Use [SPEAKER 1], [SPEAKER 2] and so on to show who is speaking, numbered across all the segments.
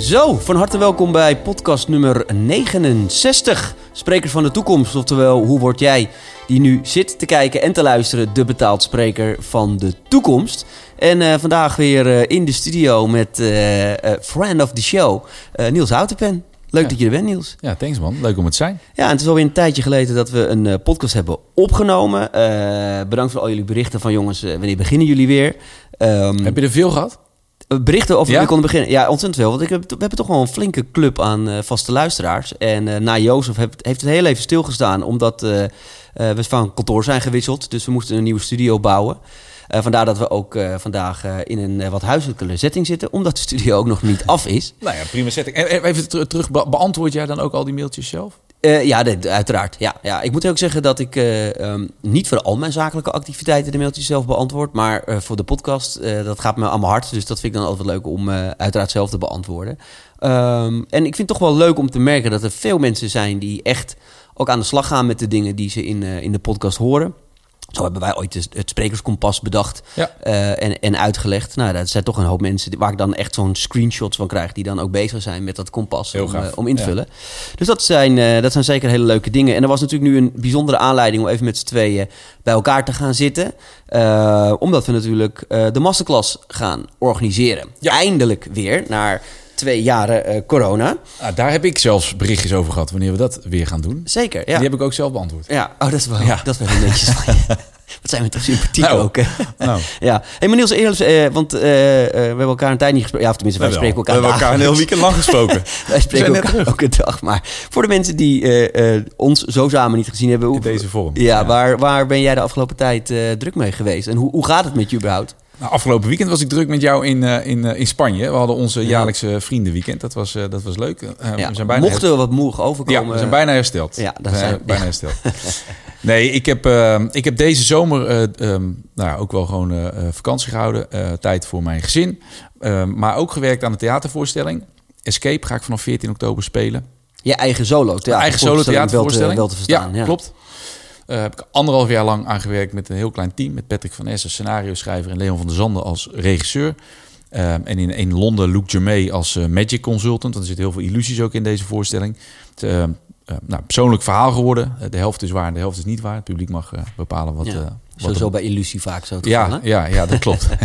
[SPEAKER 1] Zo, van harte welkom bij podcast nummer 69. Sprekers van de toekomst, oftewel hoe word jij die nu zit te kijken en te luisteren, de betaald spreker van de toekomst. En eh, vandaag weer eh, in de studio met eh, friend of the show, Niels Houtenpen. Leuk
[SPEAKER 2] Ja.
[SPEAKER 1] dat je er bent, Niels.
[SPEAKER 2] Ja, thanks man. Leuk om het te zijn.
[SPEAKER 1] Ja, en het is alweer een tijdje geleden dat we een podcast hebben opgenomen. Bedankt voor al jullie berichten van jongens, wanneer beginnen jullie weer? Ehm,
[SPEAKER 2] Heb je er veel gehad?
[SPEAKER 1] Berichten over
[SPEAKER 2] Ja?
[SPEAKER 1] konden beginnen. Ja, ontzettend veel. Want ik heb, we hebben toch wel een flinke club aan eh, vaste luisteraars. En eh, na Jozef heeft, heeft het heel even stilgestaan. Omdat eh, we van kantoor zijn gewisseld. Dus we moesten een nieuwe studio bouwen. Vandaar dat we ook vandaag in een wat huiselijke setting zitten. Omdat de studio ook nog niet af is.
[SPEAKER 2] Nou ja, prima setting. En en even ter- terug, be- beantwoord jij dan ook al die mailtjes zelf?
[SPEAKER 1] Eh, ja, uiteraard. Ja, ja. Ik moet ook zeggen dat ik eh, ehm, niet voor al mijn zakelijke activiteiten de mailtjes zelf beantwoord. Maar eh, voor de podcast, dat gaat me aan mijn hart. Dus dat vind ik dan altijd leuk om uiteraard zelf te beantwoorden. Ehm, en ik vind het toch wel leuk om te merken dat er veel mensen zijn die echt ook aan de slag gaan met de dingen die ze in, in de podcast horen. Zo hebben wij ooit het sprekerskompas bedacht
[SPEAKER 2] Ja.
[SPEAKER 1] eh, en, en uitgelegd. Nou, dat zijn toch een hoop mensen waar ik dan echt zo'n screenshots van krijg... die dan ook bezig zijn met dat kompas om, eh, om in te
[SPEAKER 2] Ja.
[SPEAKER 1] vullen. Dus dat zijn, eh, dat zijn zeker hele leuke dingen. En er was natuurlijk nu een bijzondere aanleiding... om even met z'n tweeën bij elkaar te gaan zitten. Omdat we natuurlijk de masterclass gaan organiseren. Eindelijk weer, na twee jaren eh, corona.
[SPEAKER 2] Ah, daar heb ik zelfs berichtjes over gehad wanneer we dat weer gaan doen.
[SPEAKER 1] Zeker, ja.
[SPEAKER 2] Die heb ik ook zelf beantwoord.
[SPEAKER 1] Ja, oh, dat is wel,
[SPEAKER 2] Ja.
[SPEAKER 1] dat is wel heel netjes van je. Wat zijn we toch sympathiek
[SPEAKER 2] Nou,
[SPEAKER 1] ook. hè?
[SPEAKER 2] nou.
[SPEAKER 1] ja. Hey, maar Niels, eerlijk, eh, want eh, eh, we hebben elkaar een tijd niet gesproken. Ja, of tenminste, wij spreken elkaar
[SPEAKER 2] We hebben elkaar een heel weekend lang gesproken.
[SPEAKER 1] Wij spreken elkaar ook een dag. Maar voor de mensen die eh, ons zo samen niet gezien hebben... hoe-
[SPEAKER 2] In deze vorm.
[SPEAKER 1] Ja,
[SPEAKER 2] Ja.
[SPEAKER 1] Waar, waar ben jij de afgelopen tijd druk mee geweest? En hoe, hoe gaat het met je überhaupt?
[SPEAKER 2] Nou, afgelopen weekend was ik druk met jou in, eh, in, eh, in Spanje. We hadden onze jaarlijkse vriendenweekend. Dat was, eh, dat was leuk.
[SPEAKER 1] Ja,
[SPEAKER 2] we zijn bijna
[SPEAKER 1] mochten we wat moeig
[SPEAKER 2] Ja,
[SPEAKER 1] overkomen...
[SPEAKER 2] we zijn bijna hersteld.
[SPEAKER 1] Ja, dat
[SPEAKER 2] zijn bijna
[SPEAKER 1] ja.
[SPEAKER 2] hersteld. Nee, ik heb, ik heb deze zomer eh, ehm, nou, ook wel gewoon vakantie gehouden. eh, tijd voor mijn gezin. Eh, maar ook gewerkt aan de theatervoorstelling. Escape ga ik vanaf 14 oktober spelen.
[SPEAKER 1] Je eigen solo theater.
[SPEAKER 2] eigen solo theatervoorstelling.
[SPEAKER 1] Wel te, wel te verstaan, ja.
[SPEAKER 2] klopt. Eh heb ik anderhalf jaar lang aan gewerkt met een heel klein team. Met Patrick van Essen, scenario schrijver en Leon van der Zanden als regisseur. Eh, en in, in Londen Luc Germay als eh, magic consultant. Want er zitten heel veel illusies ook in deze voorstelling. Het, eh, eh, nou, persoonlijk verhaal geworden. De helft is waar en de helft is niet waar. Het publiek mag bepalen wat...
[SPEAKER 1] Ja. Sowieso
[SPEAKER 2] er-
[SPEAKER 1] bij Illusie vaak zo te
[SPEAKER 2] ja, ja, ja, dat klopt.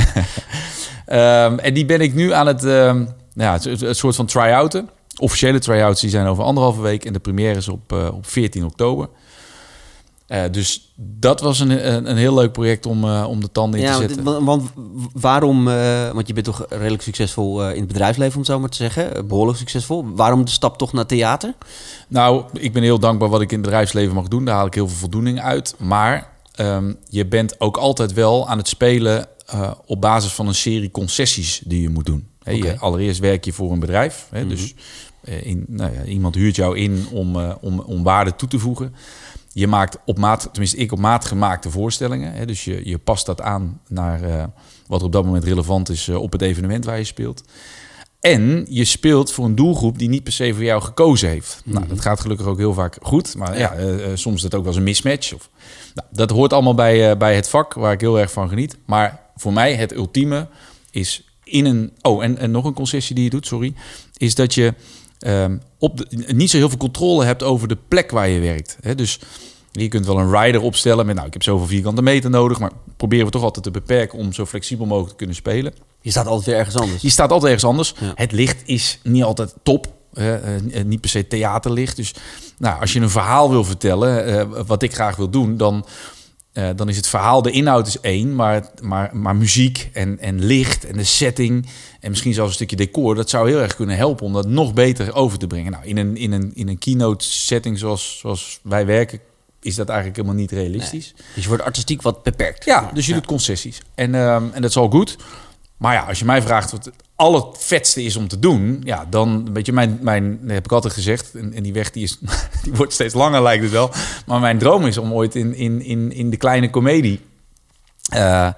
[SPEAKER 2] Ehm, en die ben ik nu aan het, ehm, ja, het, het- het soort van try-outen. Officiële try-outs die zijn over anderhalve week. En de première is op, op 14 oktober. Eh, dus dat was een, een, een heel leuk project om, eh, om de tanden in
[SPEAKER 1] Ja,
[SPEAKER 2] te zetten.
[SPEAKER 1] want- want waarom, eh, want je bent toch redelijk succesvol in het bedrijfsleven, om het zo maar te zeggen. Eh, Behoorlijk succesvol. Waarom de stap toch naar theater?
[SPEAKER 2] Nou, ik ben heel dankbaar wat ik in het bedrijfsleven mag doen. Daar haal ik heel veel voldoening uit. Maar ehm, je bent ook altijd wel aan het spelen op basis van een serie concessies die je moet doen. Je, allereerst werk je voor een bedrijf. Hè, Dus eh, in, nou ja, iemand huurt jou in om, om, om waarde toe te voegen. Je maakt op maat, tenminste ik op maat gemaakte voorstellingen. Hè, dus je, je past dat aan naar eh, wat er op dat moment relevant is eh, op het evenement waar je speelt. En je speelt voor een doelgroep die niet per se voor jou gekozen heeft. Nou, dat gaat gelukkig ook heel vaak goed. Maar ja, eh, soms is dat ook wel eens een mismatch. Of, nou, dat hoort allemaal bij, bij het vak waar ik heel erg van geniet. Maar voor mij het ultieme is in een... Oh, en, en nog een concessie die je doet, sorry. Is dat je ehm, op de, niet zo heel veel controle hebt over de plek waar je werkt. Hè? Dus je kunt wel een rider opstellen met... Nou, ik heb zoveel vierkante meter nodig. Maar proberen we toch altijd te beperken om zo flexibel mogelijk te kunnen spelen.
[SPEAKER 1] Je staat altijd weer ergens anders.
[SPEAKER 2] Je staat altijd ergens anders.
[SPEAKER 1] Ja.
[SPEAKER 2] Het licht is niet altijd top. eh, niet per se theaterlicht. Dus nou, als je een verhaal wil vertellen, eh, wat ik graag wil doen, dan, eh, dan is het verhaal, de inhoud is één, maar, maar, maar muziek en, en licht en de setting en misschien zelfs een stukje decor, dat zou heel erg kunnen helpen om dat nog beter over te brengen. Nou, in een, in een, in een keynote setting zoals, zoals wij werken, is dat eigenlijk helemaal niet realistisch.
[SPEAKER 1] Dus je wordt artistiek wat beperkt.
[SPEAKER 2] Ja, dus je doet concessies. En, ehm, en dat is al goed. Maar ja, als je mij vraagt wat het allervetste is om te doen, ja, dan weet je, mijn, mijn heb ik altijd gezegd, en, en die weg die, is, die wordt steeds langer, lijkt het wel. Maar mijn droom is om ooit in, in, in, in de kleine komedie eh,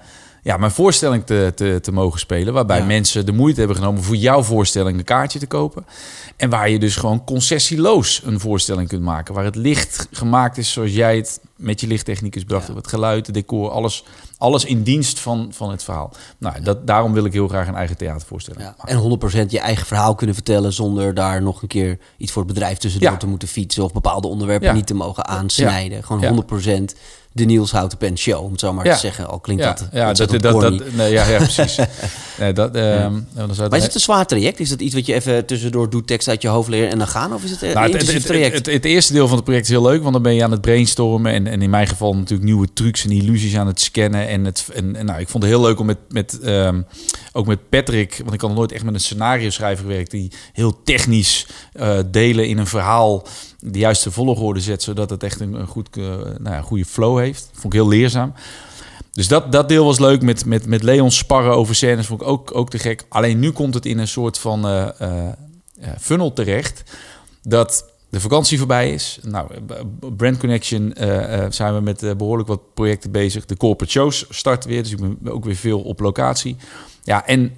[SPEAKER 2] ja, mijn voorstelling te, te, te mogen spelen. Waarbij
[SPEAKER 1] Ja.
[SPEAKER 2] mensen de moeite hebben genomen voor jouw voorstelling een kaartje te kopen. En waar je dus gewoon concessieloos een voorstelling kunt maken. Waar het licht gemaakt is zoals jij het met je lichttechnicus bracht ja. het geluid, het decor, alles, alles in dienst van, van het verhaal. Nou, dat, daarom wil ik heel graag een eigen theater voorstellen. Ja.
[SPEAKER 1] En 100% je eigen verhaal kunnen vertellen zonder daar nog een keer iets voor het bedrijf tussendoor te moeten fietsen of bepaalde onderwerpen niet te mogen aansnijden. Gewoon 100% de Niels Houtenpen show, om het zo maar te zeggen. Al klinkt dat
[SPEAKER 2] ja, dat, dat, dat, nee, ja, ja, precies. nee, dat, ja.
[SPEAKER 1] maar is het een zwaar traject? Is dat iets wat je even tussendoor doet, tekst uit je hoofd leren en dan gaan? Of is het een nou, het, het, traject?
[SPEAKER 2] Het, het, eerste deel van het project is heel leuk, want dan ben je aan het brainstormen en, en in mijn geval natuurlijk nieuwe trucs en illusies aan het scannen. En, het, en, en nou, ik vond het heel leuk om met, met um, ook met Patrick, want ik had nooit echt met een scenario schrijver gewerkt, die heel technisch uh, delen in een verhaal de juiste volgorde zet, zodat het echt een, goed, uh, nou ja, goede flow heeft. Vond ik heel leerzaam. Dus dat, dat deel was leuk. Met, met, met Leon sparren over scènes vond ik ook, ook te gek. Alleen nu komt het in een soort van uh, uh, funnel terecht. Dat de vakantie voorbij is. Nou, Brand Connection zijn we met behoorlijk wat projecten bezig. De corporate shows starten weer. Dus ik ben ook weer veel op locatie. Ja, en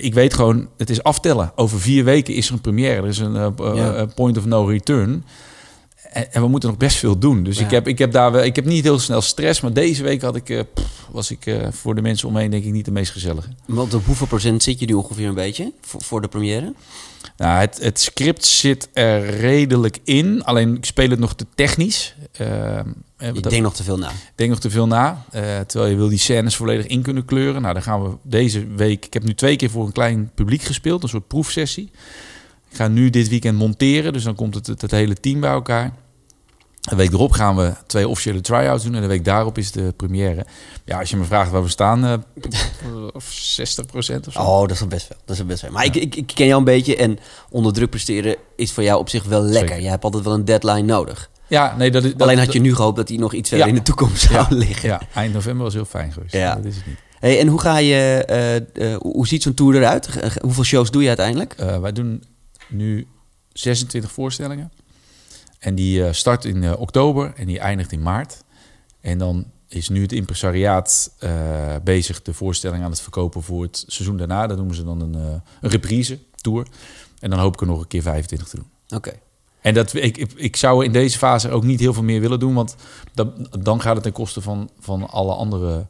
[SPEAKER 2] ik weet gewoon, het is aftellen. Over vier weken is er een première. Er is een uh, point of no return. En, en, we moeten nog best veel doen. Dus ik, heb, ik, heb daar, ik heb niet heel snel stress. Maar deze week had ik, uh, pff, was ik uh, voor de mensen omheen denk ik niet de meest gezellige.
[SPEAKER 1] Want op hoeveel procent zit je nu ongeveer een beetje voor, voor de première?
[SPEAKER 2] Nou, het, het script zit er redelijk in. Alleen ik speel het nog te technisch.
[SPEAKER 1] Uh, ik denk nog te veel na. Ik
[SPEAKER 2] denk nog te veel na. Uh, terwijl je wil die scènes volledig in kunnen kleuren. Nou, dan gaan we deze week... Ik heb nu twee keer voor een klein publiek gespeeld. Een soort proefsessie. Ik ga nu dit weekend monteren. Dus dan komt het, het, het hele team bij elkaar. De week erop gaan we twee officiële try-outs doen. En de week daarop is de première. Ja, als je me vraagt waar we staan, uh, of 60 procent of zo.
[SPEAKER 1] Oh, dat is best veel. Dat is best veel. Maar ja. ik, ik, ik, ken jou een beetje. En onder druk presteren is voor jou op zich wel lekker. Zeker. Je hebt altijd wel een deadline nodig.
[SPEAKER 2] Ja, nee, dat is, dat,
[SPEAKER 1] Alleen had je nu gehoopt dat hij nog iets verder ja. in de toekomst zou
[SPEAKER 2] ja.
[SPEAKER 1] liggen.
[SPEAKER 2] Ja, eind november was heel fijn geweest. Ja. Dat is het niet.
[SPEAKER 1] Hey, en hoe ga je, uh, uh, hoe ziet zo'n tour eruit? Hoeveel shows doe je uiteindelijk?
[SPEAKER 2] Uh, wij doen nu 26 voorstellingen. En die start in oktober en die eindigt in maart. En dan is nu het impresariaat bezig de voorstelling aan het verkopen voor het seizoen daarna. Dat noemen ze dan een, een reprise tour. En dan hoop ik er nog een keer 25 te doen.
[SPEAKER 1] Oké. Okay.
[SPEAKER 2] En dat, ik, ik, ik, zou in deze fase ook niet heel veel meer willen doen, want dat, dan gaat het ten koste van, van alle andere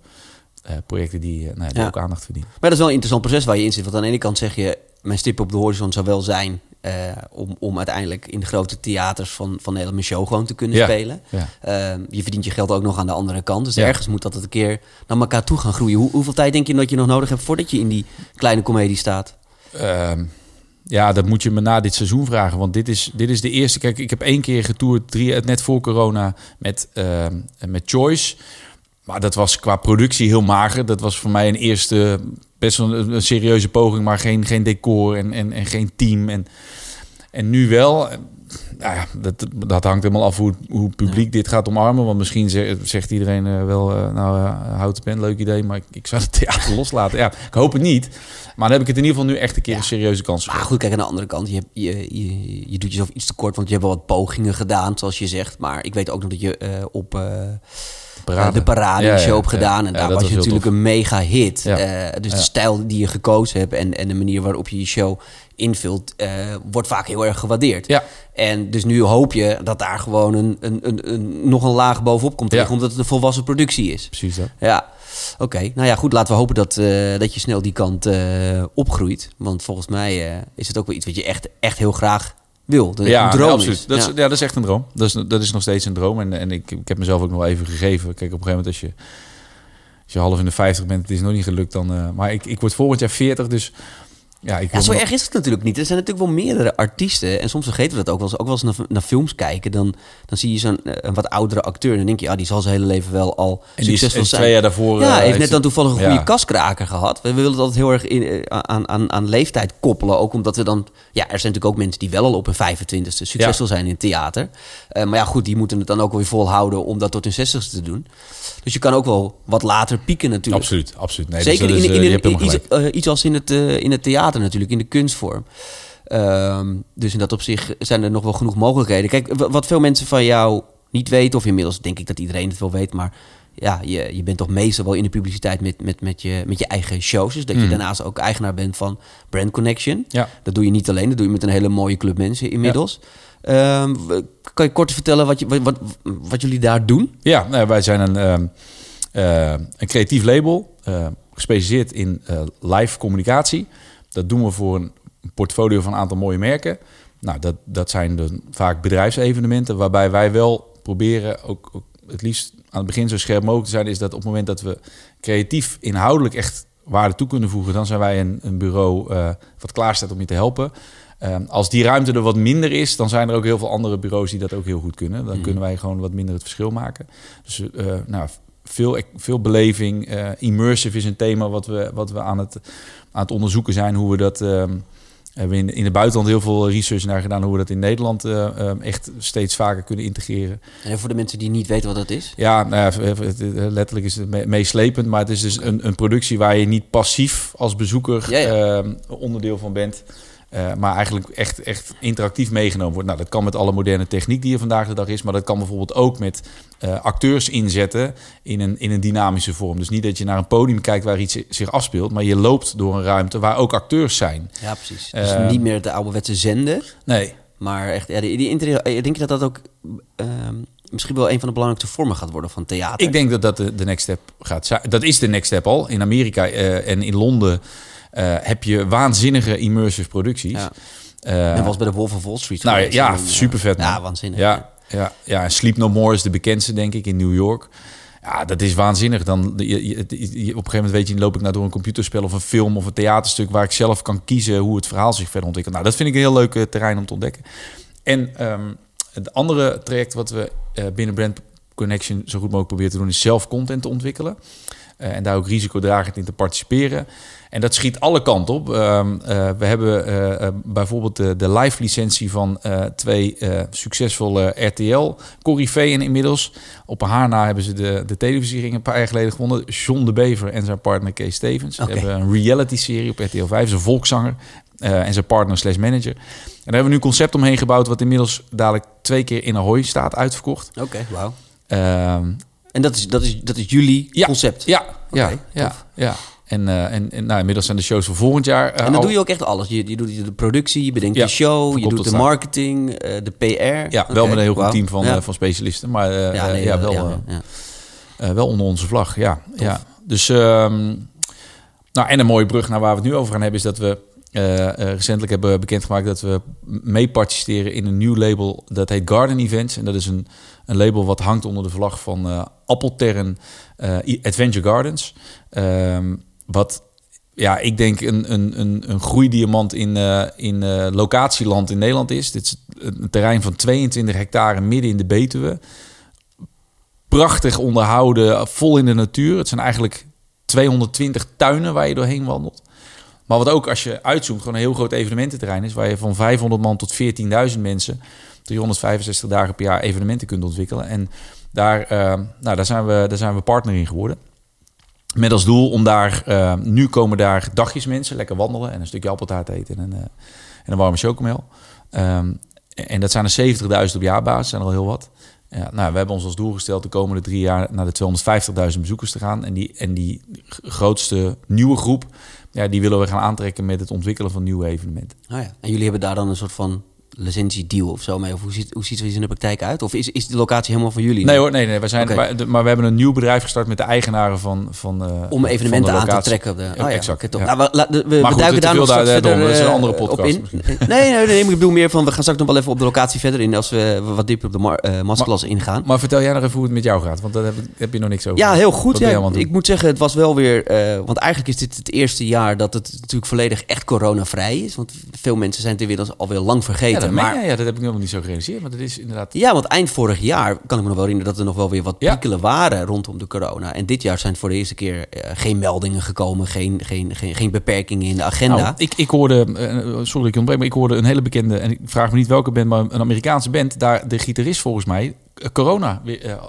[SPEAKER 2] uh, projecten die, uh, nou, die ja. ook aandacht verdienen.
[SPEAKER 1] Maar dat is wel een interessant proces waar je in zit. Want aan de ene kant zeg je, mijn stip op de horizon zou wel zijn uh, om, om uiteindelijk in de grote theaters van, van Nederland mijn show gewoon te kunnen
[SPEAKER 2] ja.
[SPEAKER 1] spelen.
[SPEAKER 2] Ja.
[SPEAKER 1] Uh, je verdient je geld ook nog aan de andere kant. Dus ergens moet dat het een keer naar elkaar toe gaan groeien. Hoe, hoeveel tijd denk je dat je nog nodig hebt voordat je in die kleine komedie staat?
[SPEAKER 2] Uh, ja, dat moet je me na dit seizoen vragen. Want dit is, dit is de eerste. Kijk, ik heb één keer getoerd, drie, net voor corona, met, met Choice. Maar dat was qua productie heel mager. Dat was voor mij een eerste best wel een, een, serieuze poging, maar geen, geen decor en, en, en geen team. En, en nu wel. Nou ja, dat, dat hangt helemaal af hoe, hoe het publiek ja. dit gaat omarmen. Want misschien zegt, iedereen uh, wel, uh, nou, uh, houd het pen, leuk idee, maar ik, ik zou het theater loslaten. Ja, ik hoop het niet. Maar dan heb ik het in ieder geval nu echt een keer ja. een serieuze kans.
[SPEAKER 1] Maar goed, kijk aan de andere kant. Je, je, je, je doet jezelf iets tekort, want je hebt wel wat pogingen gedaan, zoals je zegt. Maar ik weet ook nog dat je op
[SPEAKER 2] parade.
[SPEAKER 1] de parade ja, show ja, gedaan. En daar was je natuurlijk tof. een mega hit. Uh, dus de stijl die je gekozen hebt en, en de manier waarop je je show invult, uh, wordt vaak heel erg gewaardeerd.
[SPEAKER 2] Ja.
[SPEAKER 1] En dus nu hoop je dat daar gewoon een, een, een, een nog een laag bovenop komt tegen, omdat het een volwassen productie is.
[SPEAKER 2] Precies dat.
[SPEAKER 1] Ja. Oké, okay. nou ja, goed. Laten we hopen dat, uh, dat je snel die kant uh, opgroeit. Want volgens mij uh, is het ook wel iets wat je echt, echt heel graag wil. Dat
[SPEAKER 2] ja,
[SPEAKER 1] een droom
[SPEAKER 2] absoluut.
[SPEAKER 1] Is.
[SPEAKER 2] Dat is, ja. ja. dat is echt een droom. Dat is, dat is nog steeds een droom. En, en ik, ik heb mezelf ook nog even gegeven. Kijk, op een gegeven moment als je, als je half in de 50 bent, het is nog niet gelukt dan. Maar ik, ik word volgend jaar 40, dus ja, ik
[SPEAKER 1] ja, zo erg is het natuurlijk niet. Er zijn natuurlijk wel meerdere artiesten. En soms vergeten we dat ook wel eens. Ook wel eens naar, naar films kijken. Dan, dan zie je zo'n een wat oudere acteur. En dan denk je, ja, die zal zijn hele leven wel al
[SPEAKER 2] en
[SPEAKER 1] succesvol zijn.
[SPEAKER 2] twee jaar daarvoor...
[SPEAKER 1] Ja, uh, heeft net dan toevallig een goede ja. kaskraker gehad. We willen het altijd heel erg in, aan, aan, aan leeftijd koppelen. Ook omdat we dan... Ja, er zijn natuurlijk ook mensen die wel al op hun 25ste succesvol ja. zijn in theater. Uh, maar ja, goed, die moeten het dan ook weer volhouden om dat tot hun 60ste te doen. Dus je kan ook wel wat later pieken natuurlijk.
[SPEAKER 2] Absoluut, absoluut. Nee,
[SPEAKER 1] Zeker
[SPEAKER 2] dus
[SPEAKER 1] in,
[SPEAKER 2] is,
[SPEAKER 1] in,
[SPEAKER 2] in,
[SPEAKER 1] in iets, uh, iets, als in het, uh, in het theater natuurlijk, in de kunstvorm. Um, dus in dat opzicht zijn er nog wel genoeg mogelijkheden. Kijk, wat veel mensen van jou niet weten, of inmiddels denk ik dat iedereen het wel weet, maar ja, je, je bent toch meestal wel in de publiciteit met, met, met, je, met je eigen shows. Dus dat je
[SPEAKER 2] Mm.
[SPEAKER 1] daarnaast ook eigenaar bent van Brand Connection.
[SPEAKER 2] Ja.
[SPEAKER 1] Dat doe je niet alleen, dat doe je met een hele mooie club mensen inmiddels. Ehm, w- kan je kort vertellen wat, wat, wat, jullie daar doen?
[SPEAKER 2] Ja, nou, wij zijn een, ehm, eh, een creatief label, eh, gespecialiseerd in eh, live communicatie. Dat doen we voor een portfolio van een aantal mooie merken. Nou, dat, dat zijn vaak bedrijfsevenementen, waarbij wij wel proberen, ook, ook het liefst aan het begin zo scherp mogelijk te zijn, is dat op het moment dat we creatief, inhoudelijk echt waarde toe kunnen voegen, dan zijn wij een, een bureau wat klaar staat om je te helpen. Ehm, als die ruimte er wat minder is, dan zijn er ook heel veel andere bureaus die dat ook heel goed kunnen. Dan kunnen wij gewoon wat minder het verschil maken. Dus eh, nou, veel, veel beleving. eh, immersive is een thema wat we, wat we aan, het, aan het onderzoeken zijn. Hoe we dat. ehm, hebben in, in het buitenland heel veel research naar gedaan. Hoe we dat in Nederland eh, ehm, echt steeds vaker kunnen integreren.
[SPEAKER 1] En voor de mensen die niet weten wat dat is.
[SPEAKER 2] Ja, nou ja, letterlijk is het me- meeslepend. Maar het is dus een, een productie waar je niet passief als bezoeker
[SPEAKER 1] Ja, ja.
[SPEAKER 2] onderdeel van bent. Eh, maar eigenlijk echt, echt interactief meegenomen wordt. Nou, dat kan met alle moderne techniek die er vandaag de dag is. Maar dat kan bijvoorbeeld ook met eh, acteurs inzetten in een, in een dynamische vorm. Dus niet dat je naar een podium kijkt waar iets zich afspeelt. Maar je loopt door een ruimte waar ook acteurs zijn.
[SPEAKER 1] Ja, precies. Dus
[SPEAKER 2] Ehm.
[SPEAKER 1] niet meer de ouderwetse zenden,
[SPEAKER 2] Nee,
[SPEAKER 1] maar echt, ja, die, die inter- eh, denk je dat dat ook ehm, misschien wel een van de belangrijkste vormen gaat worden van theater?
[SPEAKER 2] Ik denk dat dat de, de next step gaat zijn. Dat is de next step al. In Amerika en in Londen heb je waanzinnige immersive producties.
[SPEAKER 1] Ja.
[SPEAKER 2] Eh,
[SPEAKER 1] en was bij de Wolf of Wall Street.
[SPEAKER 2] nou
[SPEAKER 1] geweest.
[SPEAKER 2] ja,
[SPEAKER 1] eh,
[SPEAKER 2] super vet man.
[SPEAKER 1] Ja, waanzinnig.
[SPEAKER 2] Ja, ja, ja, en Sleep No More is de bekendste denk ik in New York. Ja, dat is waanzinnig. Dan, je, je- je- op een gegeven moment weet je, loop ik nou door een computerspel of een film of een theaterstuk waar ik zelf kan kiezen hoe het verhaal zich verder ontwikkelt. Nou, dat vind ik een heel leuk eh, terrein om te ontdekken. En ehm, het andere traject wat we eh, binnen Brand Connection zo goed mogelijk proberen te doen, is zelf content te ontwikkelen. Eh, en daar ook risicodragend in te participeren. En dat schiet alle kanten op. Ehm, eh, we hebben eh, eh, bijvoorbeeld de, de live licentie van twee succesvolle RTL Corifeeën inmiddels. Op haar na hebben ze de, de televisiering een paar jaar geleden gewonnen. John de Bever en zijn partner Kees Stevens. Ze hebben een reality serie op RTL 5. Ze is een volkszanger en zijn partner slash manager. En daar hebben we nu een concept omheen gebouwd... wat inmiddels dadelijk twee keer in Ahoy staat uitverkocht.
[SPEAKER 1] Oké, wauw.
[SPEAKER 2] Ehm,
[SPEAKER 1] En dat is, dat, is, dat is jullie
[SPEAKER 2] Ja.
[SPEAKER 1] concept?
[SPEAKER 2] ja, ja, ja, ja. En, eh, en, en nou, inmiddels zijn de shows voor volgend jaar. eh,
[SPEAKER 1] En dan
[SPEAKER 2] al-
[SPEAKER 1] doe je ook echt alles. Je, je doet de productie, je bedenkt
[SPEAKER 2] Ja,
[SPEAKER 1] de show, je doet de marketing, eh, de PR.
[SPEAKER 2] Ja, wel met een heel goed team van,
[SPEAKER 1] Ja.
[SPEAKER 2] van specialisten. Maar
[SPEAKER 1] ja, nee,
[SPEAKER 2] ja, wel, wel onder onze vlag. Ja, ja. Dus, ehm, nou, en een mooie brug naar waar we het nu over gaan hebben... is dat we recentelijk hebben bekendgemaakt... dat we mee participeren in een nieuw label... dat heet Garden Events. En dat is een, een label wat hangt onder de vlag van Appeltern Adventure Gardens. Ehm, wat ja, ik denk een, een, een, een groeidiamant in, eh, in eh, locatieland in Nederland is. Dit is een terrein van 22 hectare midden in de Betuwe. Prachtig onderhouden, vol in de natuur. Het zijn eigenlijk 220 tuinen waar je doorheen wandelt. Maar wat ook als je uitzoomt, gewoon een heel groot evenemententerrein is... waar je van 500 man tot 14.000 mensen... 365 dagen per jaar evenementen kunt ontwikkelen. En daar, eh, nou, daar, zijn, we, daar zijn we partner in geworden. Met als doel om daar, eh, nu komen daar dagjes mensen, lekker wandelen en een stukje appeltaart eten en eh, en een warme chocomel. Ehm, en dat zijn er 70.000 op jaarbasis, zijn er al heel wat. Ja, nou, we hebben ons als doel gesteld de komende drie jaar naar de 250.000 bezoekers te gaan. En die, en die grootste nieuwe groep, ja, die willen we gaan aantrekken met het ontwikkelen van nieuwe evenementen.
[SPEAKER 1] Oh ja. En jullie hebben daar dan een soort van licentiedeal of zo mee? Of hoe ziet, hoe ziet zoiets in de praktijk uit? Of is, is de locatie helemaal van jullie?
[SPEAKER 2] Nee hoor, nee, nee. We zijn, maar we hebben een nieuw bedrijf gestart met de eigenaren van, van eh,
[SPEAKER 1] Om evenementen aan te trekken. Op de, oh ja,
[SPEAKER 2] exact, ja.
[SPEAKER 1] Nou, we, la- de- we,
[SPEAKER 2] Maar
[SPEAKER 1] we
[SPEAKER 2] goed,
[SPEAKER 1] duiken
[SPEAKER 2] te
[SPEAKER 1] daar nog straks
[SPEAKER 2] daar-
[SPEAKER 1] verder
[SPEAKER 2] dat is een
[SPEAKER 1] eh,
[SPEAKER 2] andere
[SPEAKER 1] op
[SPEAKER 2] podcast
[SPEAKER 1] in.
[SPEAKER 2] misschien.
[SPEAKER 1] Nee, nee, nee, ik bedoel meer van, we gaan straks nog wel even op de locatie verder in... als we wat dieper op de mar- eh, masterclass ingaan.
[SPEAKER 2] Maar vertel jij nog even hoe het met jou gaat, want daar heb, heb je nog niks over.
[SPEAKER 1] Ja, heel goed. Ja, ik moet zeggen, het was wel weer... eh, want eigenlijk is dit het eerste jaar dat het natuurlijk volledig echt coronavrij is. Want veel mensen zijn het inmiddels alweer lang vergeten.
[SPEAKER 2] Dat,
[SPEAKER 1] maar
[SPEAKER 2] ja, dat heb ik nog niet zo gerealiseerd, maar dat is inderdaad...
[SPEAKER 1] Ja, want eind vorig jaar kan ik me nog wel herinneren dat er nog wel weer wat
[SPEAKER 2] Ja.
[SPEAKER 1] piekelen waren rondom de corona. En dit jaar zijn voor de eerste keer eh, geen meldingen gekomen, geen, geen, geen, geen beperkingen in de agenda.
[SPEAKER 2] Nou, ik, ik hoorde, eh, sorry dat ik ontbreek, maar ik hoorde een hele bekende, en ik vraag me niet welke band, maar een Amerikaanse band, daar de gitarist volgens mij corona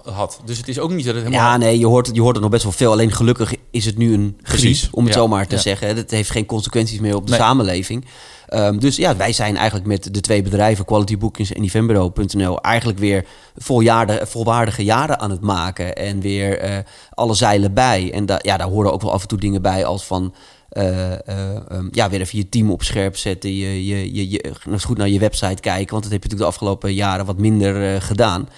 [SPEAKER 2] had. Dus het is ook niet dat het helemaal...
[SPEAKER 1] Ja, nee, je hoort, je hoort het nog best wel veel. Alleen gelukkig is het nu een
[SPEAKER 2] Precies,
[SPEAKER 1] om het
[SPEAKER 2] ja,
[SPEAKER 1] zo maar te
[SPEAKER 2] ja.
[SPEAKER 1] zeggen. Het heeft geen consequenties meer op de
[SPEAKER 2] Nee.
[SPEAKER 1] samenleving. Ehm, dus ja, wij zijn eigenlijk met de twee bedrijven, Quality Bookings en eventbureau.nl, eigenlijk weer volwaardige jaren aan het maken. En weer eh, alle zeilen bij. En ja, daar horen ook wel af en toe dingen bij als van... eh, eh, ehm, ja, weer even je team op scherp zetten. Je, je, je, je, goed naar je website kijken. Want dat heb je natuurlijk de afgelopen jaren wat minder gedaan.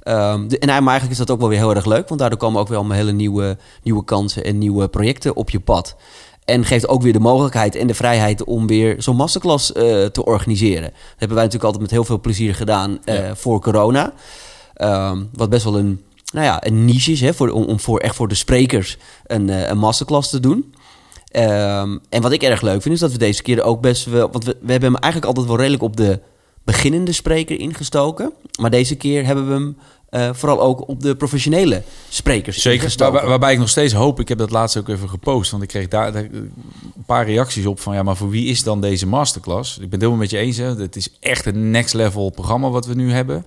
[SPEAKER 1] Ehm, en eigenlijk is dat ook wel weer heel erg leuk. Want daardoor komen ook wel hele nieuwe, nieuwe kansen en nieuwe projecten op je pad. En geeft ook weer de mogelijkheid en de vrijheid om weer zo'n masterclass eh, te organiseren. Dat hebben wij natuurlijk altijd met heel veel plezier gedaan eh,
[SPEAKER 2] Ja.
[SPEAKER 1] voor corona. Ehm, wat best wel een, nou ja, een niche is, hè, voor, om, om voor, echt voor de sprekers een, eh, een masterclass te doen. Ehm, en wat ik erg leuk vind, is dat we deze keer ook best wel... Want we, we hebben hem eigenlijk altijd wel redelijk op de beginnende spreker ingestoken. Maar deze keer hebben we hem eh, vooral ook op de professionele sprekers
[SPEAKER 2] Zeker, waar- waarbij ik nog steeds hoop, ik heb dat laatst ook even gepost, want ik kreeg daar, daar een paar reacties op van ja, maar voor wie is dan deze masterclass? Ik ben het helemaal met je eens, hè. het is echt een next level programma wat we nu hebben.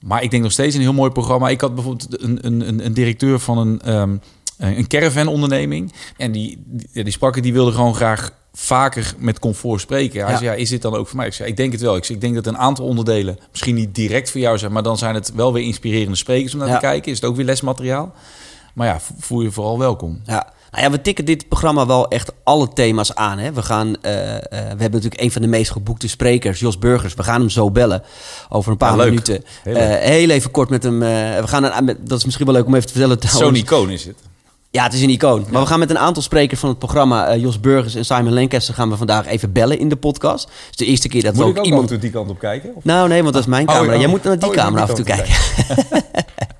[SPEAKER 2] Maar ik denk nog steeds een heel mooi programma. Ik had bijvoorbeeld een, een, een, directeur van een, ehm een caravan onderneming en die, die, die sprak, die wilde gewoon graag vaker met comfort spreken. Hij
[SPEAKER 1] Ja.
[SPEAKER 2] zei, ja, is dit dan ook voor mij? Ik zei, ik denk het wel. Ik, zei, ik denk dat een aantal onderdelen misschien niet direct voor jou zijn, maar dan zijn het wel weer inspirerende sprekers om naar
[SPEAKER 1] Ja.
[SPEAKER 2] te kijken. Is het ook weer lesmateriaal? Maar ja, voel je vooral welkom.
[SPEAKER 1] Ja. Nou ja, we tikken dit programma wel echt alle thema's aan. Hè. We, gaan, eh, eh, we hebben natuurlijk een van de meest geboekte sprekers, Jos Burgers. We gaan hem zo bellen over een paar
[SPEAKER 2] Ja,
[SPEAKER 1] minuten.
[SPEAKER 2] Heel leuk.
[SPEAKER 1] heel even kort met hem. eh, we gaan een, dat is misschien wel leuk om even te vertellen.
[SPEAKER 2] Zo'n icoon is het.
[SPEAKER 1] Ja, het is een icoon. Maar we gaan met een aantal sprekers van het programma, eh, Jos Burgers en Simon Lancaster, gaan we vandaag even bellen in de podcast. Het is de eerste keer dat
[SPEAKER 2] Moet
[SPEAKER 1] we
[SPEAKER 2] ik
[SPEAKER 1] ook
[SPEAKER 2] ook
[SPEAKER 1] iemand.
[SPEAKER 2] die kant op kijken? Of?
[SPEAKER 1] Nou, nee, want dat is mijn
[SPEAKER 2] Oh,
[SPEAKER 1] camera.
[SPEAKER 2] oh.
[SPEAKER 1] Jij moet naar die
[SPEAKER 2] Oh,
[SPEAKER 1] camera af en toe kijken.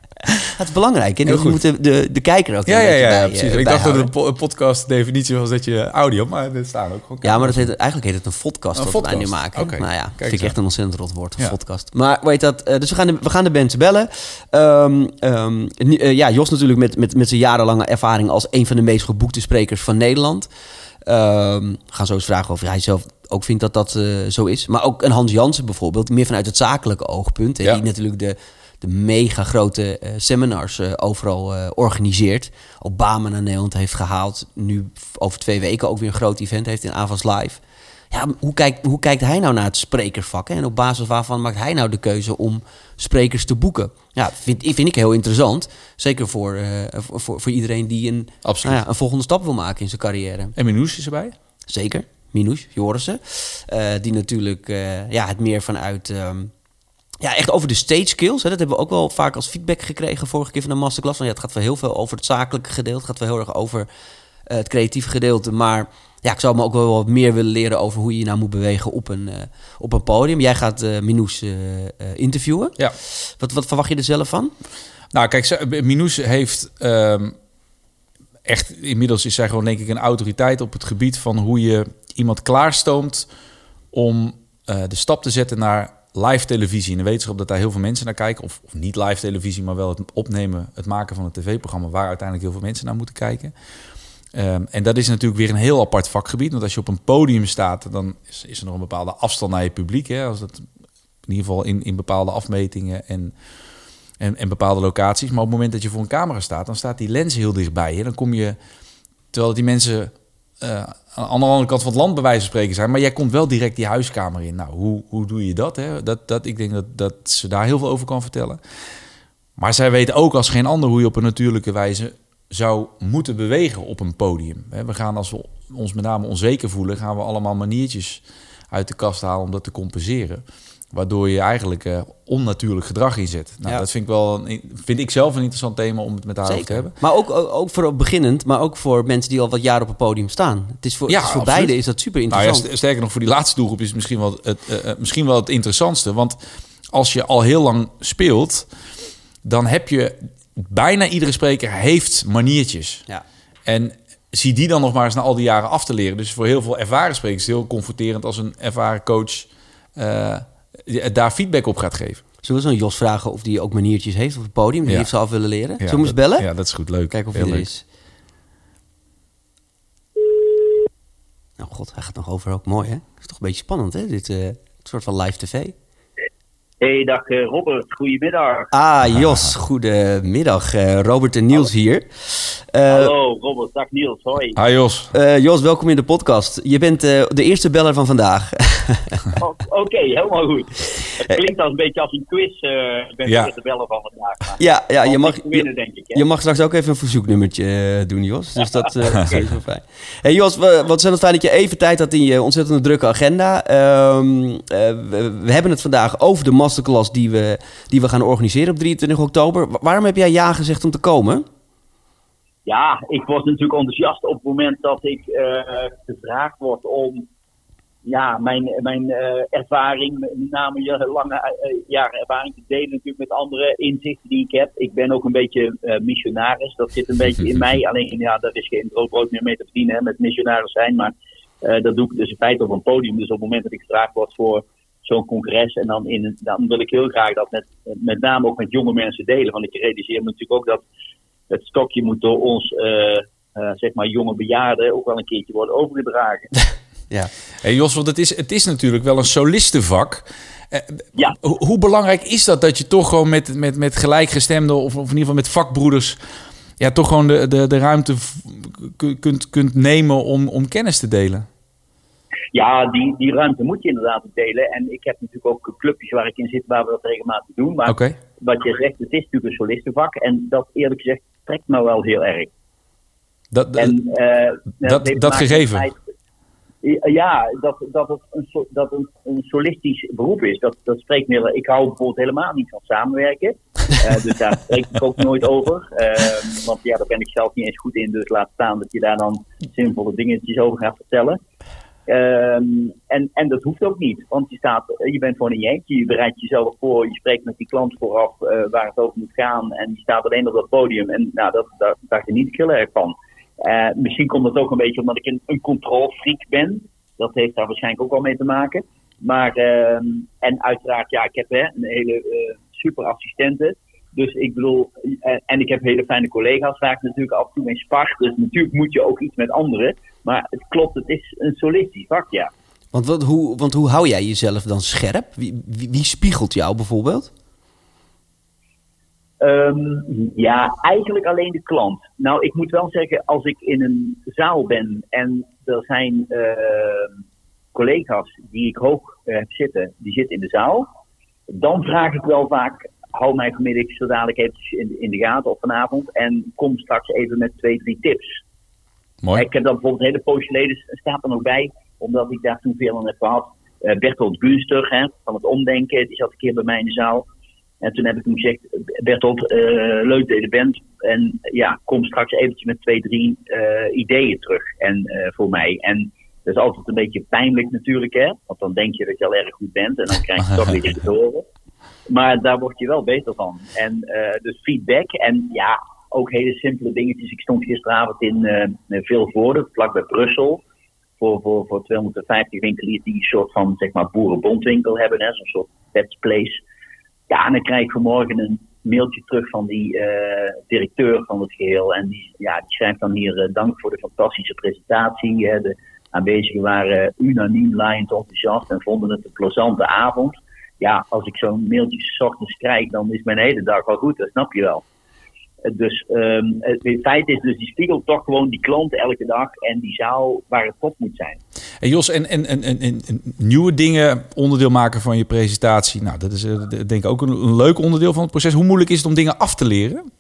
[SPEAKER 1] dat is belangrijk. En je
[SPEAKER 2] goed.
[SPEAKER 1] moet de, de, kijker ook
[SPEAKER 2] Ja, ja, ja,
[SPEAKER 1] bij,
[SPEAKER 2] ja,
[SPEAKER 1] eh,
[SPEAKER 2] precies. Ik dacht dat een po- een podcast definitie was dat je audio, maar er staan ook gewoon
[SPEAKER 1] Ja, maar dat heet, eigenlijk heet het een podcast
[SPEAKER 2] Een
[SPEAKER 1] wat wij nu maken.
[SPEAKER 2] Oké,
[SPEAKER 1] Nou ja,
[SPEAKER 2] kijk
[SPEAKER 1] vind ik echt een ontzettend rot woord, een podcast. Maar weet dat, eh, dus we gaan, de, we gaan de mensen bellen. Ehm, ehm, eh, ja, Jos natuurlijk met, met, met zijn jarenlange ervaring als een van de meest geboekte sprekers van Nederland. We gaan zo eens vragen of hij zelf ook vindt dat dat zo is. Maar ook een Hans Jansen bijvoorbeeld, meer vanuit het zakelijke oogpunt. hè,
[SPEAKER 2] Ja.
[SPEAKER 1] Die natuurlijk de, de mega grote eh, seminars eh, overal eh, organiseert. Obama naar Nederland heeft gehaald. Nu over twee weken ook weer een groot event heeft in Avans Live. Ja, hoe kijkt, hoe kijkt hij nou naar het sprekersvak? Hè? En op basis waarvan maakt hij nou de keuze om sprekers te boeken? Ja, vind, vind ik heel interessant. Zeker voor, voor, voor, iedereen die een, nou ja, een volgende stap wil maken in zijn carrière.
[SPEAKER 2] En Minouche is erbij?
[SPEAKER 1] Zeker. Minouche, Jorissen. Die natuurlijk ja, het meer vanuit... ehm, ja, echt over de stage skills. Hè. Dat hebben we ook wel vaak als feedback gekregen vorige keer van de masterclass. Van, ja, het gaat wel heel veel over het zakelijke gedeelte. Het gaat wel heel erg over eh, het creatieve gedeelte. Maar ja, ik zou me ook wel wat meer willen leren over hoe je je nou moet bewegen op een, eh, op een podium. Jij gaat eh, eh, interviewen.
[SPEAKER 2] Ja.
[SPEAKER 1] Wat, wat verwacht je er zelf van?
[SPEAKER 2] Nou, kijk, Minouche heeft ehm, echt... Inmiddels is zij gewoon denk ik een autoriteit op het gebied van hoe je iemand klaarstoomt om de stap te zetten naar live televisie. In de wetenschap dat daar heel veel mensen naar kijken. Of, of niet live televisie, maar wel het opnemen, het maken van een tv-programma... waar uiteindelijk heel veel mensen naar moeten kijken. Ehm, en dat is natuurlijk weer een heel apart vakgebied. Want als je op een podium staat, dan is, is er nog een bepaalde afstand naar je publiek. Hè? Als dat, in ieder geval in, in bepaalde afmetingen en, en, en bepaalde locaties. Maar op het moment dat je voor een camera staat, dan staat die lens heel dichtbij. je. Dan kom je, terwijl die mensen eh, aan de andere kant van het land bij wijze van spreken zijn. Maar jij komt wel direct die huiskamer in. Nou, hoe, hoe doe je dat, hè? dat, dat? Ik denk dat, dat ze daar heel veel over kan vertellen. Maar zij weten ook als geen ander hoe je op een natuurlijke wijze zou moeten bewegen op een podium. We gaan als we ons met name onzeker voelen, gaan we allemaal maniertjes uit de kast halen om dat te compenseren. Waardoor je eigenlijk eh, onnatuurlijk gedrag inzet. Nou,
[SPEAKER 1] Ja.
[SPEAKER 2] Dat vind ik, wel een, vind ik zelf een interessant thema om het met haar over te hebben.
[SPEAKER 1] Maar ook, ook, ook voor beginnend, maar ook voor mensen die al wat jaren op het podium staan. Het is voor,
[SPEAKER 2] Ja,
[SPEAKER 1] het is voor beide is dat super
[SPEAKER 2] Nou ja,
[SPEAKER 1] interessant.
[SPEAKER 2] st- sterker nog, voor die laatste doelgroep is het misschien wel het, eh, eh, misschien wel het interessantste. Want als je al heel lang speelt, dan heb je bijna iedere spreker heeft maniertjes.
[SPEAKER 1] ja.
[SPEAKER 2] En zie die dan nog maar eens na al die jaren af te leren. Dus voor heel veel ervaren sprekers is het heel confronterend als een ervaren coach daar feedback op gaat geven.
[SPEAKER 1] Zullen we zo'n Jos vragen of die ook maniertjes heeft op het podium? Die
[SPEAKER 2] Ja.
[SPEAKER 1] heeft ze af willen leren. Zullen we eens
[SPEAKER 2] dat-
[SPEAKER 1] bellen?
[SPEAKER 2] Ja, dat is goed. Leuk.
[SPEAKER 1] Kijken of hij er is. Nou god, hij gaat nog over ook. Mooi hè? is toch een beetje spannend hè? Dit eh, soort van live tv.
[SPEAKER 3] Hey, dag uh, Robert, goedemiddag.
[SPEAKER 1] Ah, Jos, goedemiddag. Uh, Robert en Niels hier.
[SPEAKER 3] Uh, Hallo Robert, dag Niels, hoi.
[SPEAKER 2] Hi Jos.
[SPEAKER 1] Jos, welkom in de podcast. Je bent de eerste beller van vandaag.
[SPEAKER 3] oh, Oké, okay, helemaal goed. Het klinkt als een beetje als een quiz. ik ben ja. de eerste beller van vandaag.
[SPEAKER 1] Ja, ja je, mag, winnen, denk ik, je mag straks ook even een verzoeknummertje doen, Jos. Dus dat is wel fijn. Hey Jos, wat zijn het fijn dat je even tijd had in je ontzettend drukke agenda. Um, we, we hebben het vandaag over de masterclass die we, die we gaan organiseren op 23 oktober. Waarom heb jij ja gezegd om te komen?
[SPEAKER 3] Ja, ik was natuurlijk enthousiast op het moment dat ik uh, gevraagd word om ja, mijn, mijn uh, ervaring, met name je lange uh, jaren ervaring te delen natuurlijk met andere inzichten die ik heb. Ik ben ook een beetje uh, missionaris, dat zit een beetje in mij. Alleen ja, daar is geen brood, brood meer mee te verdienen hè, met missionaris zijn. Maar dat doe ik dus in feite op een podium. Dus op het moment dat ik gevraagd word voor zo'n congres. En dan, in, dan wil ik heel graag dat met, met name ook met jonge mensen delen. Want ik realiseer me natuurlijk ook dat het stokje moet door ons, uh, uh, zeg maar, jonge bejaarden ook wel een keertje worden overgedragen.
[SPEAKER 2] ja. Hey Jos, want het is, het is natuurlijk wel een solistenvak. Uh, ja. Hoe belangrijk is dat dat je toch gewoon met, met, met gelijkgestemden of, of in ieder geval met vakbroeders ja, toch gewoon de, de, de ruimte kunt, kunt nemen om, om kennis te delen?
[SPEAKER 3] Ja, die, die ruimte moet je inderdaad delen. En ik heb natuurlijk ook clubjes waar ik in zit waar we dat regelmatig doen. Maar wat je zegt, het is natuurlijk een solistenvak. En dat eerlijk gezegd trekt me wel heel erg.
[SPEAKER 2] Dat, en, uh, dat, dat gegeven?
[SPEAKER 3] ja, dat, dat het een, dat een, een solistisch beroep is. Dat, dat spreekt me. Ik hou bijvoorbeeld helemaal niet van samenwerken. uh, dus daar spreek ik ook nooit over. Uh, want ja, daar ben ik zelf niet eens goed in. Dus laat staan dat je daar dan zinvolle dingetjes over gaat vertellen. Um, en, en dat hoeft ook niet, want je, staat, je bent gewoon een jeentje, je bereidt jezelf voor, je spreekt met die klant vooraf uh, waar het over moet gaan en je staat alleen op dat podium. En nou, dat, daar, daar geniet ik heel erg van. Uh, misschien komt het ook een beetje omdat ik een, een ben. Dat heeft daar waarschijnlijk ook wel mee te maken. Maar, uh, en uiteraard, ja, ik heb hè, een hele uh, super assistente. Dus ik bedoel, en ik heb hele fijne collega's waar ik natuurlijk af en toe mee spar. Dus natuurlijk moet je ook iets met anderen. Maar het klopt, het is een solistisch vak, ja.
[SPEAKER 1] Want, wat, hoe, want hoe hou jij jezelf dan scherp? Wie, wie, wie spiegelt jou bijvoorbeeld?
[SPEAKER 3] Um, ja, eigenlijk alleen de klant. Nou, ik moet wel zeggen, als ik in een zaal ben en er zijn uh, collega's die ik hoog uh, heb zitten, die zitten in de zaal, dan vraag ik wel vaak, hou mij vanmiddag zo dadelijk even in, in de gaten of vanavond en kom straks even met twee, drie tips.
[SPEAKER 2] Mooi.
[SPEAKER 3] Ik heb dan bijvoorbeeld een hele poosje geleden, staat er nog bij, omdat ik daar toen veel aan heb gehad. Uh, Bertolt Gunster hè, van het omdenken, die zat een keer bij mij in de zaal. En toen heb ik hem gezegd, Bertolt, uh, leuk dat je er bent. En ja, kom straks eventjes met twee, drie uh, ideeën terug en, voor mij. En dat is altijd een beetje pijnlijk natuurlijk, hè. Want dan denk je dat je al erg goed bent en dan krijg je toch weer te horen. Maar daar word je wel beter van. En dus feedback en ja, ook hele simpele dingetjes. Ik stond gisteravond in uh, Vilvoorde, vlakbij Brussel. Voor, voor, voor 250 winkeliers die een soort van zeg maar, boerenbondwinkel hebben. Zo'n soort pet place. Ja, en dan krijg ik vanmorgen een mailtje terug van die uh, directeur van het geheel. En die, ja, die schrijft dan hier uh, dank voor de fantastische presentatie. De aanwezigen waren unaniem laaiend enthousiast en vonden het een plezante avond. Ja, als ik zo'n mailtje s ochtends krijg, dan is mijn hele dag wel goed, dat snap je wel. Dus um, het feit is dus, die spiegelt toch gewoon die klanten elke dag en die zaal waar het top moet zijn.
[SPEAKER 2] En Jos, en, en, en, en, nieuwe dingen onderdeel maken van je presentatie, nou, dat is uh, denk ik ook een, een, leuk onderdeel van het proces. Hoe moeilijk is het om dingen af te leren?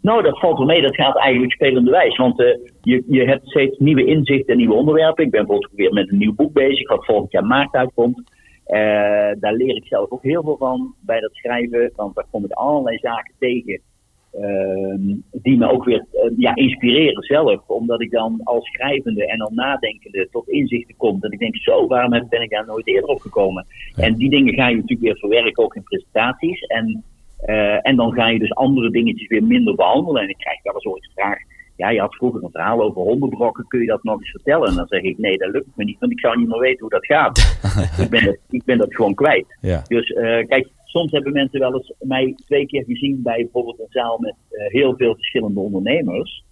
[SPEAKER 3] Nou, dat valt wel mee. Dat gaat eigenlijk spelende wijs. Want uh, je, je hebt steeds nieuwe inzichten en nieuwe onderwerpen. Ik ben bijvoorbeeld weer met een nieuw boek bezig, wat volgend jaar maart uitkomt. Uh, daar leer ik zelf ook heel veel van bij dat schrijven, want daar kom ik allerlei zaken tegen uh, die me ook weer uh, ja, inspireren zelf. Omdat ik dan als schrijvende en al nadenkende tot inzichten kom. Dat ik denk, zo, waarom ben ik daar nooit eerder op gekomen? En die dingen ga je natuurlijk weer verwerken, ook in presentaties. En, uh, en dan ga je dus andere dingetjes weer minder behandelen. En ik krijg wel eens ooit vraag ja, je had vroeger een verhaal over hondenbrokken, kun je dat nog eens vertellen? En dan zeg ik, nee, dat lukt me niet, want ik zou niet meer weten hoe dat gaat. ik, ben dat, ik ben dat gewoon kwijt.
[SPEAKER 2] Ja.
[SPEAKER 3] Dus uh, kijk, soms hebben mensen wel eens mij twee keer gezien bij bijvoorbeeld een zaal met uh, heel veel verschillende ondernemers.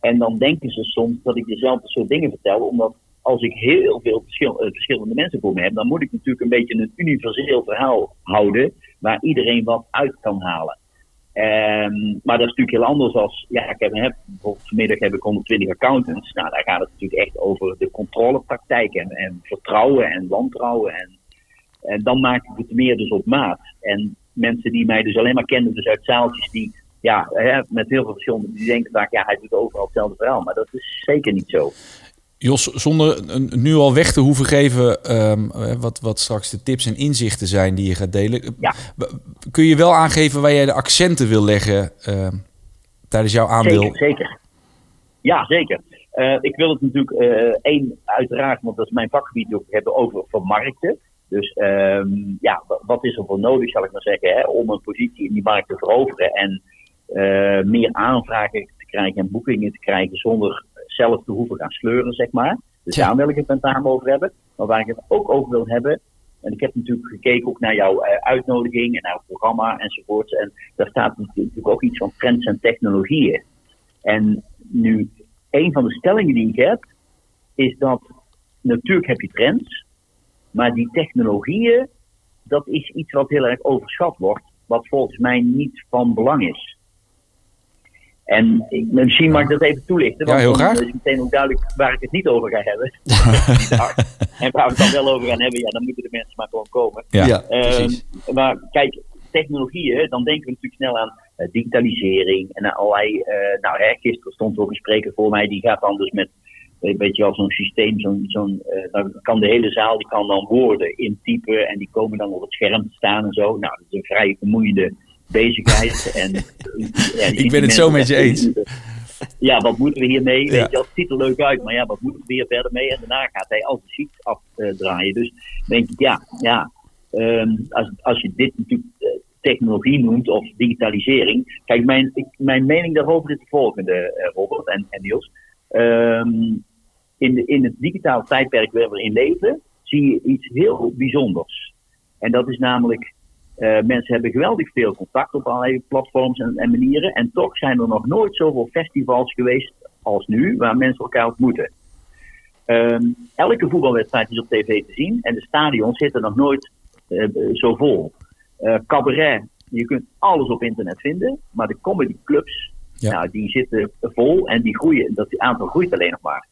[SPEAKER 3] En dan denken ze soms dat ik dezelfde soort dingen vertel, omdat als ik heel veel verschil, eh, verschillende mensen voor me heb, dan moet ik natuurlijk een beetje een universeel verhaal houden waar iedereen wat uit kan halen. Ehm, maar dat is natuurlijk heel anders als, ja, ik heb, heb, vanmiddag heb ik 120 accountants. Nou, daar gaat het natuurlijk echt over de controlepraktijk en, en vertrouwen en wantrouwen. En, en dan maak ik het meer dus op maat. En mensen die mij dus alleen maar kennen, dus uit zaaltjes die, ja, hè, met heel veel verschillende, die denken vaak, ja, hij doet overal hetzelfde verhaal. Maar dat is zeker niet zo.
[SPEAKER 2] Jos, zonder nu al weg te hoeven geven um, wat, wat straks de tips en inzichten zijn die je gaat delen.
[SPEAKER 3] Ja.
[SPEAKER 2] Kun je wel aangeven waar jij de accenten wil leggen uh, tijdens jouw aandeel?
[SPEAKER 3] Zeker, zeker. Ja, zeker. Uh, ik wil het natuurlijk uh, één, uiteraard, want dat is mijn vakgebied, ook hebben over vermarkten. Dus um, ja, wat is er voor nodig, zal ik maar zeggen, hè, om een positie in die markt te veroveren en meer aanvragen te krijgen en boekingen te krijgen zonder zelf te hoeven gaan sleuren, zeg maar. Dus daar wil ik het met name over hebben. Maar waar ik het ook over wil hebben, en ik heb natuurlijk gekeken ook naar jouw uh, uitnodiging en naar het programma enzovoorts. En daar staat natuurlijk ook iets van trends en technologieën. En nu, een van de stellingen die ik heb, is dat natuurlijk heb je trends, maar die technologieën, dat is iets wat heel erg overschat wordt, wat volgens mij niet van belang is. En misschien mag ik dat even toelichten.
[SPEAKER 2] Want ja, heel graag.
[SPEAKER 3] Dan is meteen ook duidelijk waar ik het niet over ga hebben. en waar we het dan wel over gaan hebben, ja, dan moeten de mensen maar gewoon komen.
[SPEAKER 2] Ja, ja
[SPEAKER 3] uh, maar kijk, technologieën, dan denken we natuurlijk snel aan uh, digitalisering en aan allerlei. Uh, nou, hè, gisteren stond ook een spreker voor mij, die gaat dan dus met. Een beetje als zo'n systeem, zo'n, zo'n, dan kan de hele zaal die kan dan woorden intypen en die komen dan op het scherm te staan en zo. Nou, dat is een vrij vermoeiende bezigheid. En,
[SPEAKER 2] ja, ik ben het zo met je eens.
[SPEAKER 3] Ja, wat moeten we hiermee? Ja. Weet je, het ziet er leuk uit, maar ja, wat moeten we hier verder mee? En daarna gaat hij al de afdraaien. Dus denk ik, ja, ja um, als, als je dit natuurlijk uh, technologie noemt of digitalisering. Kijk, mijn, ik, mijn mening daarover is de volgende, uh, Robert en, en Niels. Um, in, de, in het digitale tijdperk waar we in leven, zie je iets heel bijzonders. En dat is namelijk uh, mensen hebben geweldig veel contact op allerlei platforms en, en, manieren. En toch zijn er nog nooit zoveel festivals geweest als nu, waar mensen elkaar ontmoeten. Um, elke voetbalwedstrijd is op tv te zien en de stadions zitten nog nooit uh, zo vol. Uh, cabaret, je kunt alles op internet vinden, maar de comedyclubs, ja. nou, die zitten vol en die groeien. Dat aantal groeit alleen nog maar.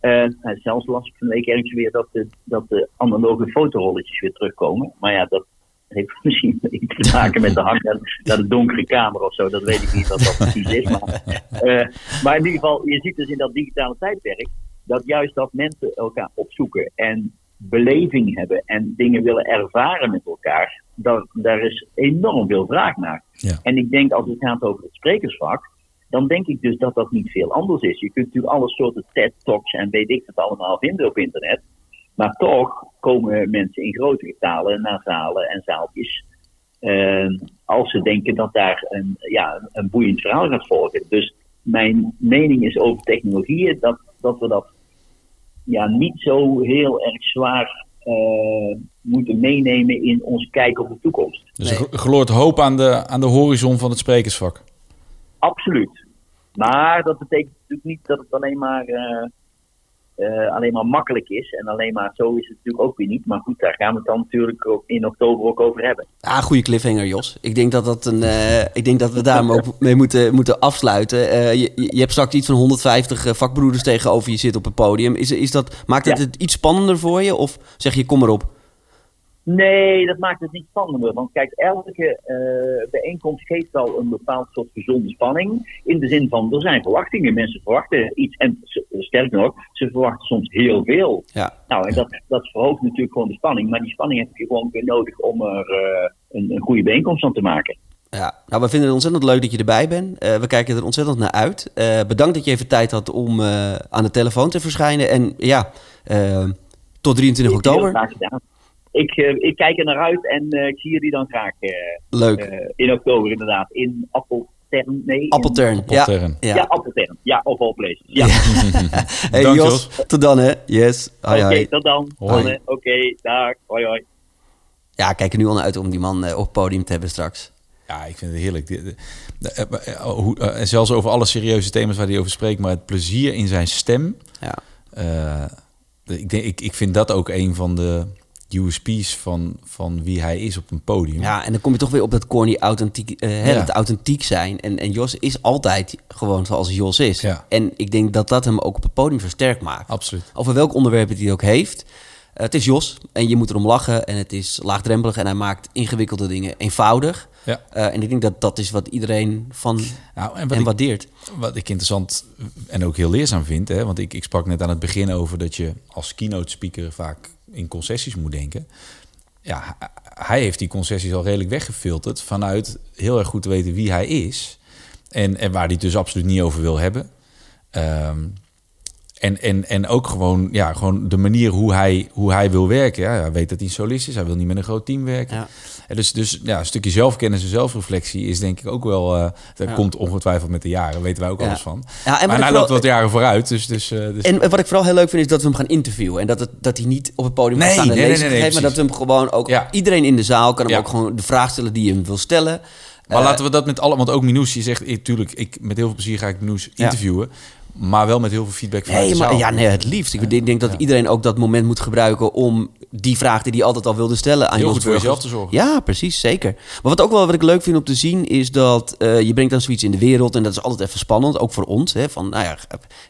[SPEAKER 3] Uh, zelfs las ik van de week ergens weer dat de, dat de analoge fotorolletjes weer terugkomen. Maar ja, dat, heeft misschien iets te maken met de hang naar, de donkere kamer of zo. Dat weet ik niet wat dat precies is. Maar, uh, maar in ieder geval, je ziet dus in dat digitale tijdperk dat juist dat mensen elkaar opzoeken en beleving hebben en dingen willen ervaren met elkaar, daar, daar is enorm veel vraag naar.
[SPEAKER 2] Ja.
[SPEAKER 3] En ik denk als het gaat over het sprekersvak, dan denk ik dus dat dat niet veel anders is. Je kunt natuurlijk alle soorten TED-talks en weet ik het allemaal vinden op internet. Maar toch komen mensen in grote getalen naar zalen en zaaltjes. Uh, als ze denken dat daar een, ja, een boeiend verhaal gaat volgen. Dus mijn mening is over technologieën dat, dat we dat ja, niet zo heel erg zwaar uh, moeten meenemen in ons kijk op de toekomst.
[SPEAKER 2] Dus nee. er gloort hoop aan de, aan de horizon van het sprekersvak?
[SPEAKER 3] Absoluut. Maar dat betekent natuurlijk niet dat het alleen maar. Uh, uh, alleen maar makkelijk is. En alleen maar zo is het natuurlijk ook weer niet. Maar goed, daar gaan we het dan natuurlijk ook in oktober ook over hebben.
[SPEAKER 1] Ah, goede cliffhanger, Jos. Ik denk dat, dat, een, uh, ik denk dat we daar ook mee moeten, moeten afsluiten. Uh, je, je hebt straks iets van 150 vakbroeders tegenover je zit op het podium. Is, is dat, maakt het ja. het iets spannender voor je? Of zeg je, kom erop?
[SPEAKER 3] Nee, dat maakt het niet spannender. Want kijk, elke uh, bijeenkomst geeft al een bepaald soort gezonde spanning. In de zin van, er zijn verwachtingen. Mensen verwachten iets. En sterker nog, ze verwachten soms heel veel.
[SPEAKER 1] Ja.
[SPEAKER 3] Nou, en dat, dat verhoogt natuurlijk gewoon de spanning. Maar die spanning heb je gewoon weer nodig om er uh, een, een goede bijeenkomst van te maken.
[SPEAKER 1] Ja, nou, we vinden het ontzettend leuk dat je erbij bent. Uh, we kijken er ontzettend naar uit. Uh, bedankt dat je even tijd had om uh, aan de telefoon te verschijnen. En ja, tot 23 oktober.
[SPEAKER 3] Graag gedaan ik, uh, ik kijk er naar uit en uh, ik zie jullie dan graag. Uh,
[SPEAKER 1] Leuk.
[SPEAKER 3] in oktober inderdaad. In Appeltern. Nee,
[SPEAKER 1] Appeltern. Ja.
[SPEAKER 3] ja. Ja, Appeltern. Ja, of all places. Ja.
[SPEAKER 1] hey Dank, Jos, Jos, tot dan hè. Yes.
[SPEAKER 3] Oké, okay, tot dan. Oké, okay, dag. Hoi hoi.
[SPEAKER 1] Ja, kijk er nu al naar uit om die man op het podium te hebben straks.
[SPEAKER 2] Ja, ik vind het heerlijk. En zelfs over alle serieuze thema's waar hij over spreekt, maar het plezier in zijn stem.
[SPEAKER 1] Ja.
[SPEAKER 2] Uh, ik, denk, ik, ik vind dat ook een van de USP's van, van wie hij is op een podium.
[SPEAKER 1] Ja, en dan kom je toch weer op dat corny authentiek, eh, hè,
[SPEAKER 2] Ja.
[SPEAKER 1] authentiek zijn. En, en Jos is altijd gewoon zoals Jos is.
[SPEAKER 2] Ja.
[SPEAKER 1] En ik denk dat dat hem ook op het podium versterkt maakt.
[SPEAKER 2] Absoluut.
[SPEAKER 1] Over welk onderwerp het hij ook heeft. Eh, het is Jos en je moet erom lachen en het is laagdrempelig en hij maakt ingewikkelde dingen eenvoudig.
[SPEAKER 2] Ja.
[SPEAKER 1] Eh, en ik denk dat dat is wat iedereen van
[SPEAKER 2] Nou, en wat
[SPEAKER 1] hem
[SPEAKER 2] ik,
[SPEAKER 1] waardeert.
[SPEAKER 2] wat ik interessant en ook heel leerzaam vind, hè, want ik, ik sprak net aan het begin over dat je als keynote speaker vaak in concessies moet denken. Ja, hij heeft die concessies al redelijk weggefilterd vanuit heel erg goed te weten wie hij is en, en waar hij het dus absoluut niet over wil hebben. Ehm, en, en, en ook gewoon, ja, gewoon de manier hoe hij, hoe hij wil werken. Ja, hij weet dat hij een solist is. Hij wil niet met een groot team werken.
[SPEAKER 1] Ja.
[SPEAKER 2] En dus, dus ja, een stukje zelfkennis en zelfreflectie is denk ik ook wel... eh dat
[SPEAKER 1] Ja.
[SPEAKER 2] komt ongetwijfeld met de jaren. weten wij ook alles van.
[SPEAKER 1] Ja, en
[SPEAKER 2] maar hij loopt wat jaren vooruit. Dus, dus, eh, dus
[SPEAKER 1] En wat ik vooral heel leuk vind is dat we hem gaan interviewen. En dat, het, dat hij niet op het podium
[SPEAKER 2] Nee,
[SPEAKER 1] gaat staan en
[SPEAKER 2] nee, nee, nee,
[SPEAKER 1] geeft. Maar dat we hem gewoon ook... Iedereen in de zaal kan hem ook gewoon de vraag stellen die je hem wil stellen.
[SPEAKER 2] maar
[SPEAKER 1] Eh,
[SPEAKER 2] laten we dat met alle... Want ook Minous, je zegt... Ik, tuurlijk, ik, met heel veel plezier ga ik Minous
[SPEAKER 1] Ja.
[SPEAKER 2] Maar wel met heel veel feedback vanuit
[SPEAKER 1] Nee, maar ja, nee, het liefst. Ik denk, denk dat iedereen ook dat moment moet gebruiken om die vraag die hij altijd al wilde stellen aan
[SPEAKER 2] Heel goed voor jezelf te zorgen.
[SPEAKER 1] Ja, precies, zeker. Maar wat ook wel wat ik leuk vind om te zien is dat eh, je brengt dan zoiets in de wereld en dat is altijd even spannend, ook voor ons. Hè, van, nou ja,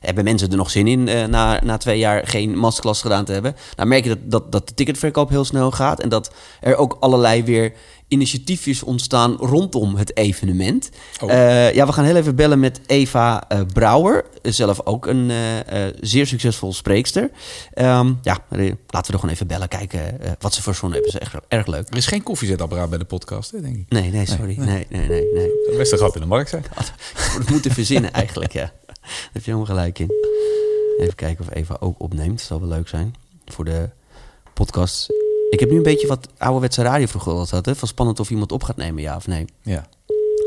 [SPEAKER 1] hebben mensen er nog zin in eh, na, na twee jaar geen masterclass gedaan te hebben? Nou merk je dat, dat, dat de ticketverkoop heel snel gaat en dat er ook allerlei weer initiatiefjes ontstaan rondom het evenement.
[SPEAKER 2] Oh.
[SPEAKER 1] Eh, ja, we gaan heel even bellen met Eva eh, Brouwer. Zelf ook een eh, zeer succesvol spreekster. Ehm, ja, laten we er gewoon even bellen. Kijken wat ze voor zon hebben. Dat is echt erg leuk.
[SPEAKER 2] Er is geen koffiezetapparaat bij de podcast, hè, denk ik.
[SPEAKER 1] Nee, nee, sorry. Nee, nee, nee, nee.
[SPEAKER 2] Dat best een gat in de markt zijn.
[SPEAKER 1] We moeten verzinnen eigenlijk, ja. Daar heb je helemaal gelijk in. Even kijken of Eva ook opneemt. Dat zal wel leuk zijn voor de podcast. Ik heb nu een beetje wat ouderwetse radio vroeger altijd had. Hè? Van spannend of iemand op gaat nemen, ja of nee.
[SPEAKER 2] Ja.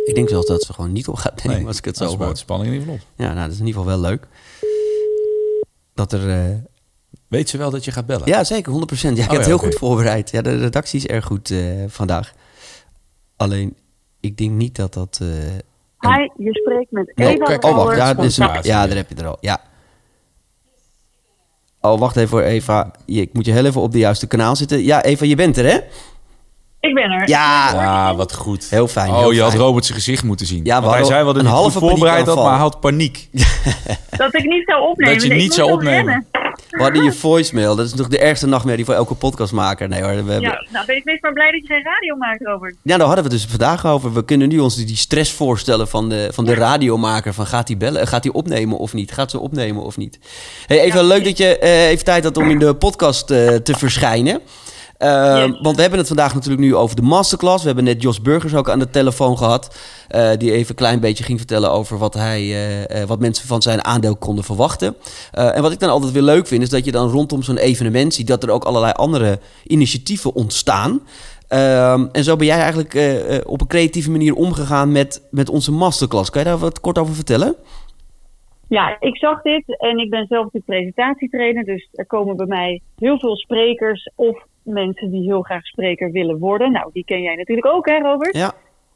[SPEAKER 1] Ik denk zelfs dat ze gewoon niet op gaat nemen als ik het
[SPEAKER 2] dat
[SPEAKER 1] zo hoor.
[SPEAKER 2] spanning in ieder geval op.
[SPEAKER 1] Ja, nou, dat is in ieder geval wel leuk. Dat er... eh,
[SPEAKER 2] Weet ze wel dat je gaat bellen?
[SPEAKER 1] Ja, zeker, 100%. Ja, ik heb
[SPEAKER 2] Oh
[SPEAKER 1] het
[SPEAKER 2] ja,
[SPEAKER 1] heel goed voorbereid. Ja, de redactie is erg goed eh, vandaag. Alleen, ik denk niet dat dat... eh, een-
[SPEAKER 4] Hi, je spreekt met
[SPEAKER 2] Oh,
[SPEAKER 4] Eva
[SPEAKER 2] kijk,
[SPEAKER 1] Oh, wacht. Ja,
[SPEAKER 2] Spatie.
[SPEAKER 1] ja, daar heb je er al. Ja. Oh, wacht even hoor, Eva. Je, ik moet je heel even op de juiste kanaal zitten. Ja, Eva, je bent er, hè?
[SPEAKER 4] Ik ben er.
[SPEAKER 1] Ja,
[SPEAKER 2] Ja, wat goed.
[SPEAKER 1] Heel fijn,
[SPEAKER 2] Oh,
[SPEAKER 1] heel
[SPEAKER 2] je had. Robert zijn gezicht moeten zien.
[SPEAKER 1] Ja,
[SPEAKER 2] hij zei wel dat
[SPEAKER 1] een
[SPEAKER 2] hij
[SPEAKER 1] halve
[SPEAKER 2] voorbereid had, maar hij had paniek.
[SPEAKER 4] Dat ik niet zou opnemen.
[SPEAKER 2] Dat je
[SPEAKER 4] Ik
[SPEAKER 2] niet zou opnemen.
[SPEAKER 1] We hadden je voicemail. Dat is toch de ergste nachtmerrie voor elke podcastmaker. Nee hoor, we hebben...
[SPEAKER 4] Ja, nou, wees, wees maar blij dat je geen radio maakt, Robert.
[SPEAKER 1] Ja, daar hadden we het dus vandaag over. We kunnen nu ons die stress voorstellen van de, van de radiomaker. Van gaat hij bellen? Gaat hij opnemen of niet? Gaat ze opnemen of niet? Hey, even leuk dat je eh, even tijd had om in de podcast eh, te verschijnen. Eh,
[SPEAKER 4] Yes.
[SPEAKER 1] Want we hebben het vandaag natuurlijk nu over de masterclass. We hebben net Jos Burgers ook aan de telefoon gehad. eh, die even een klein beetje ging vertellen over wat, hij, eh, eh, wat mensen van zijn aandeel konden verwachten. En wat ik dan altijd weer leuk vind, is dat je dan rondom zo'n evenement ziet dat er ook allerlei andere initiatieven ontstaan. Ehm, en zo ben jij eigenlijk op een creatieve manier omgegaan met, met onze masterclass. Kan je daar wat kort over vertellen?
[SPEAKER 4] Ja, ik zag dit en ik ben zelf natuurlijk presentatietrainer. Dus er komen bij mij heel veel sprekers of mensen die heel graag spreker willen worden. Nou, die ken jij natuurlijk ook, hè, Robert?
[SPEAKER 1] Ja.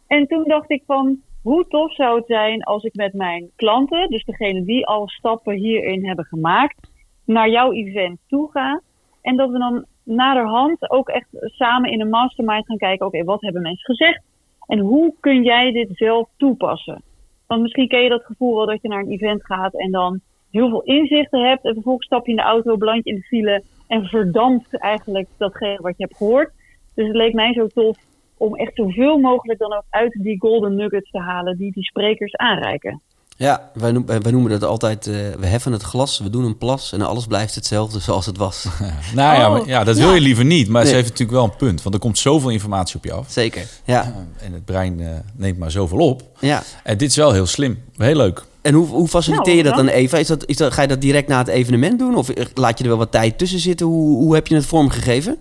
[SPEAKER 4] En toen dacht ik van, hoe tof zou het zijn als ik met mijn klanten, dus degene die al stappen hierin hebben gemaakt, naar jouw event toe ga. En dat we dan naderhand ook echt samen in een mastermind gaan kijken, oké, wat hebben mensen gezegd? En hoe kun jij dit zelf toepassen? Want misschien ken je dat gevoel wel dat je naar een event gaat en dan heel veel inzichten hebt. En vervolgens stap je in de auto, beland je in de file en verdampt eigenlijk datgene wat je hebt gehoord. Dus het leek mij zo tof om echt zoveel mogelijk dan ook uit die golden nuggets te halen die die sprekers aanreiken.
[SPEAKER 1] Ja, wij, noem- wij noemen dat altijd, eh, we heffen het glas, we doen een plas en alles blijft hetzelfde zoals het was.
[SPEAKER 2] Nou ja,
[SPEAKER 4] Oh,
[SPEAKER 2] maar, ja dat
[SPEAKER 1] ja.
[SPEAKER 2] wil je liever niet. Maar
[SPEAKER 1] Nee.
[SPEAKER 2] ze heeft natuurlijk wel een punt. Want er komt zoveel informatie op je af.
[SPEAKER 1] Zeker, ja.
[SPEAKER 2] En het brein eh, neemt maar zoveel op.
[SPEAKER 1] ja.
[SPEAKER 2] En dit is wel heel slim. Heel leuk.
[SPEAKER 1] En hoe, hoe faciliteer je dat
[SPEAKER 4] Nou,
[SPEAKER 1] dan, Eva? Is dat, is dat, ga je dat direct na het evenement doen? Of laat je er wel wat tijd tussen zitten? Hoe, hoe heb je het vormgegeven?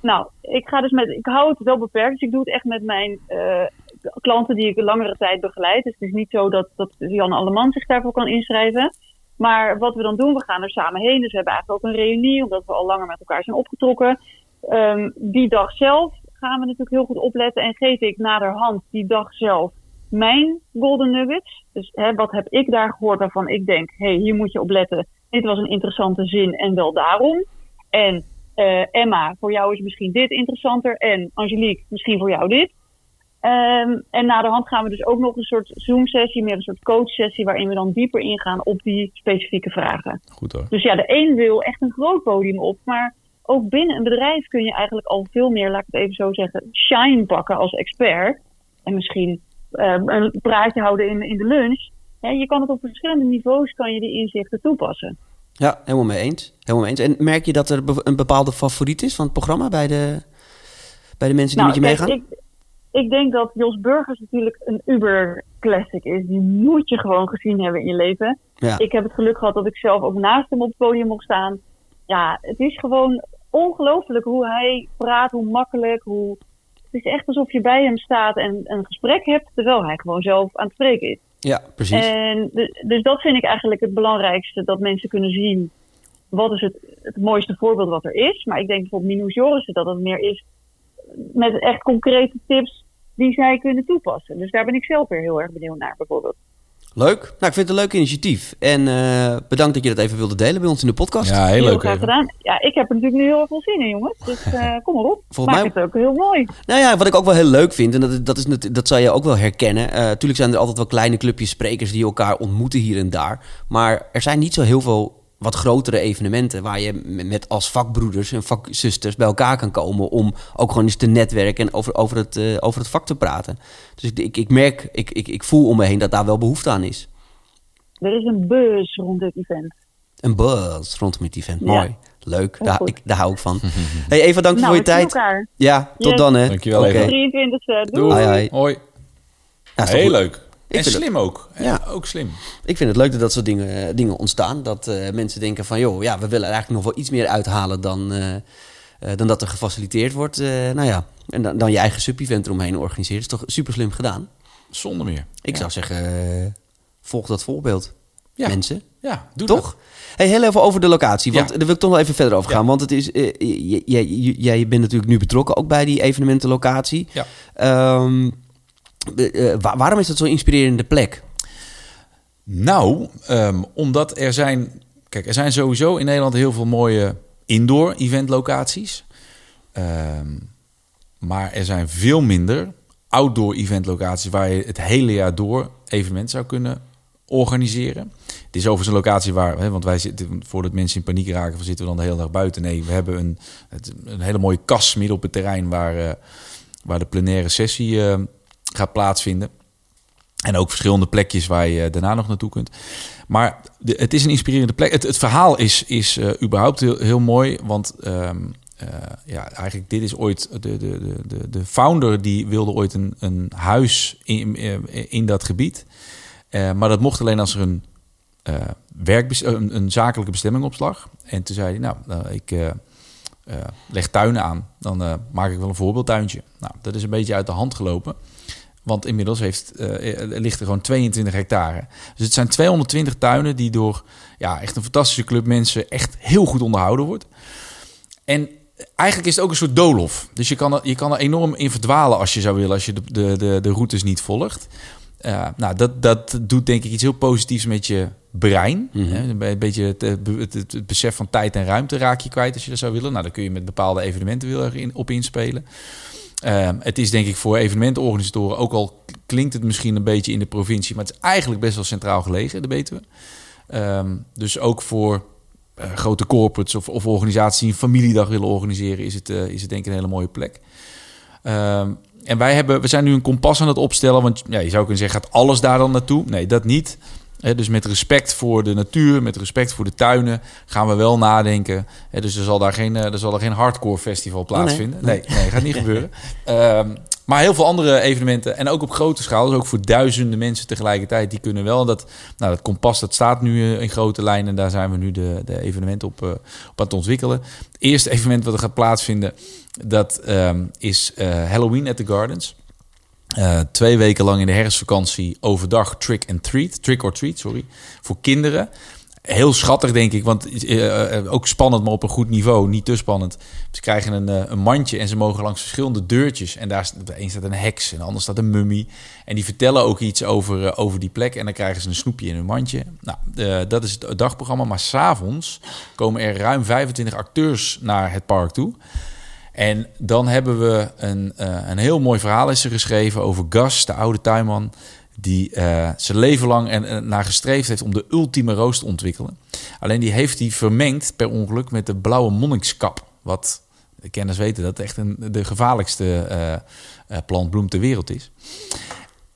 [SPEAKER 4] Nou, ik ga dus met, ik hou het wel beperkt. Dus ik doe het echt met mijn eh, klanten die ik een langere tijd begeleid. Dus het is niet zo dat, dat Jan Alleman zich daarvoor kan inschrijven. Maar wat we dan doen, we gaan er samen heen. Dus we hebben eigenlijk ook een reunie, omdat we al langer met elkaar zijn opgetrokken. Ehm, die dag zelf gaan we natuurlijk heel goed opletten en geef ik naderhand die dag zelf mijn golden nuggets. Dus hè, wat heb ik daar gehoord waarvan ik denk, hé, hey, hier moet je op letten. dit was een interessante zin en wel daarom. En eh, Emma, voor jou is misschien dit interessanter. En Angelique, misschien voor jou dit. Ehm, en na de hand gaan we dus ook nog een soort Zoom-sessie, meer een soort coach-sessie, waarin we dan dieper ingaan op die specifieke vragen.
[SPEAKER 2] Goed hoor.
[SPEAKER 4] Dus ja, de een wil echt een groot podium op, maar ook binnen een bedrijf kun je eigenlijk al veel meer, laat ik het even zo zeggen, shine pakken als expert. En misschien een praatje houden in, in de lunch. Je kan het op verschillende niveaus, kan je die inzichten toepassen.
[SPEAKER 1] Ja, helemaal mee eens. Helemaal mee eens. En merk je dat er een bepaalde favoriet is van het programma bij de, bij de mensen die met je
[SPEAKER 4] kijk,
[SPEAKER 1] meegaan?
[SPEAKER 4] Ik, ik denk dat Jos Burgers natuurlijk een uber classic is. Die moet je gewoon gezien hebben in je leven.
[SPEAKER 1] Ja.
[SPEAKER 4] Ik heb het geluk gehad dat ik zelf ook naast hem op het podium mocht staan. Ja, het is gewoon ongelooflijk hoe hij praat, hoe makkelijk, hoe... Het is echt alsof je bij hem staat en een gesprek hebt, terwijl hij gewoon zelf aan het spreken is.
[SPEAKER 1] Ja, precies.
[SPEAKER 4] En dus, dus dat vind ik eigenlijk het belangrijkste, dat mensen kunnen zien wat is het, het mooiste voorbeeld wat er is. Maar ik denk bijvoorbeeld Minous Jorissen dat het meer is met echt concrete tips die zij kunnen toepassen. Dus daar ben ik zelf weer heel erg benieuwd naar bijvoorbeeld.
[SPEAKER 1] Leuk. Nou, ik vind het een leuk initiatief. En eh, bedankt dat je dat even wilde delen bij ons in de podcast.
[SPEAKER 2] Ja, heel leuk.
[SPEAKER 4] graag gedaan. Ja, ik heb er natuurlijk nu heel erg veel zin in jongens. Dus eh, kom maar op.
[SPEAKER 1] Volgens
[SPEAKER 4] Maak
[SPEAKER 1] mij-
[SPEAKER 4] het ook heel mooi.
[SPEAKER 1] Nou ja, wat ik ook wel heel leuk vind, en dat, dat, is, dat zal je ook wel herkennen. Eh tuurlijk zijn er altijd wel kleine clubjes sprekers die elkaar ontmoeten hier en daar. Maar er zijn niet zo heel veel wat grotere evenementen waar je met als vakbroeders en vakzusters bij elkaar kan komen om ook gewoon eens te netwerken en over, over, het, eh, over het vak te praten. Dus ik, ik, ik merk, ik, ik, ik voel om me heen dat daar wel behoefte aan is.
[SPEAKER 4] Er is een buzz rond dit event.
[SPEAKER 1] Een buzz rondom het event.
[SPEAKER 4] Ja.
[SPEAKER 1] Mooi. Leuk. Daar, ik, daar hou ik van. hey Eva, dank
[SPEAKER 4] nou,
[SPEAKER 1] voor je tijd.
[SPEAKER 4] elkaar.
[SPEAKER 1] Ja, tot
[SPEAKER 4] Yes.
[SPEAKER 1] dan hè.
[SPEAKER 2] Dankjewel,
[SPEAKER 1] Oké.
[SPEAKER 2] Eva.
[SPEAKER 4] 23 e Doei.
[SPEAKER 1] Hoi,
[SPEAKER 2] Heel
[SPEAKER 1] goed?
[SPEAKER 2] leuk. En
[SPEAKER 1] het-
[SPEAKER 2] slim ook.
[SPEAKER 1] Ja.
[SPEAKER 2] Ja. Ook slim.
[SPEAKER 1] Ik vind het leuk dat dat soort dingen, eh, dingen ontstaan. Dat eh, mensen denken van, joh, ja, we willen er eigenlijk nog wel iets meer uithalen dan, eh, eh, dan dat er gefaciliteerd wordt. Eh, nou ja, en dan, dan je eigen sub-event eromheen organiseren. is toch super slim gedaan.
[SPEAKER 2] Zonder meer.
[SPEAKER 1] Ik
[SPEAKER 2] ja.
[SPEAKER 1] zou zeggen, eh, volg dat voorbeeld,
[SPEAKER 2] Ja.
[SPEAKER 1] mensen.
[SPEAKER 2] Ja, doe
[SPEAKER 1] Toch?
[SPEAKER 2] dat.
[SPEAKER 1] Hey, heel even over de locatie, want
[SPEAKER 2] Ja.
[SPEAKER 1] daar wil ik toch nog even verder over
[SPEAKER 2] Ja.
[SPEAKER 1] gaan. Want het is, eh, jij- jij bent natuurlijk nu betrokken ook bij die evenementenlocatie.
[SPEAKER 2] Ja.
[SPEAKER 1] Ehm, eh, wa- waarom is dat zo'n inspirerende plek?
[SPEAKER 2] Nou, ehm, omdat er zijn... Kijk, er zijn sowieso in Nederland heel veel mooie indoor eventlocaties. Ehm, maar er zijn veel minder outdoor eventlocaties... waar je het hele jaar door evenementen zou kunnen organiseren. Het is overigens een locatie waar... Hè, want wij zitten, voordat mensen in paniek raken... zitten we dan de hele dag buiten. Nee, we hebben een, een hele mooie kas midden op het terrein... waar, eh, waar de plenaire sessie eh, gaat plaatsvinden. En ook verschillende plekjes waar je daarna nog naartoe kunt. Maar het is een inspirerende plek. Het, verhaal is, is eh, überhaupt heel, heel mooi. Want ehm, eh, ja, eigenlijk dit is ooit... De, de, de, de, de founder die wilde ooit een, een huis in, eh, in dat gebied. Eh, maar dat mocht alleen als er een, eh eh, een, zakelijke bestemming op slag. En toen zei hij, nou, ik... eh, eh, leg tuinen aan, dan eh, maak ik wel een voorbeeldtuintje. Nou, dat is een beetje uit de hand gelopen. Want inmiddels heeft, eh, er ligt er gewoon 22 hectare. Dus het zijn 220 tuinen die door ja, echt een fantastische club mensen echt heel goed onderhouden wordt. En eigenlijk is het ook een soort doolhof. Dus je kan er, je kan er enorm in verdwalen als je zou willen, als je de, de, de, de routes niet volgt. Eh, nou, dat, dat doet denk ik iets heel positiefs met je brein. Hè, Een beetje het, het, het- het besef van tijd en ruimte raak je kwijt als je dat zou willen. Nou, dan kun je met bepaalde evenementen erg in, op inspelen. Ehm, het is denk ik voor evenementenorganisatoren, ook al klinkt het misschien een beetje in de provincie, maar het is eigenlijk best wel centraal gelegen, de Betuwe. Ehm, dus ook voor eh, grote corporates of, of organisaties die een familiedag willen organiseren, is het, eh, is het denk ik een hele mooie plek. Ehm, en wij hebben, we zijn nu een kompas aan het opstellen, want ja, je zou kunnen zeggen, gaat alles daar dan naartoe? Nee, dat niet. Dus met respect voor de natuur, met respect voor de tuinen, gaan we wel nadenken. Dus er zal daar geen, eh, er zal er geen hardcore festival plaatsvinden.
[SPEAKER 1] nee.
[SPEAKER 2] nee, nee, gaat niet gebeuren. Ehm, maar heel veel andere evenementen en ook op grote schaal, dus ook voor duizenden mensen tegelijkertijd, die kunnen wel. Dat, nou, dat kompas dat staat nu eh, in grote lijnen en daar zijn we nu de, de evenementen op, eh, op aan het ontwikkelen. Het eerste evenement wat er gaat plaatsvinden, dat ehm, is Halloween at the Gardens. Eh, twee weken lang in de herfstvakantie overdag trick and treat, trick or treat, sorry, voor kinderen. Heel schattig, denk ik. Want uh, ook spannend, maar op een goed niveau. Niet te spannend. Ze krijgen een, een mandje en ze mogen langs verschillende deurtjes. En daar staat, een staat een heks en de ander staat een mummie. En die vertellen ook iets over, over die plek. En dan krijgen ze een snoepje in hun mandje. Nou, dat is het dagprogramma. Maar s'avonds komen er ruim 25 acteurs naar het park toe. En dan hebben we een, een heel mooi verhaal is geschreven over Gas, de oude tuinman die uh, zijn leven lang en, naar gestreefd heeft om de ultieme roos te ontwikkelen. Alleen die heeft hij vermengd per ongeluk met de blauwe monnikskap. Wat de kenners weten dat echt een, de gevaarlijkste uh, plantbloem ter wereld is.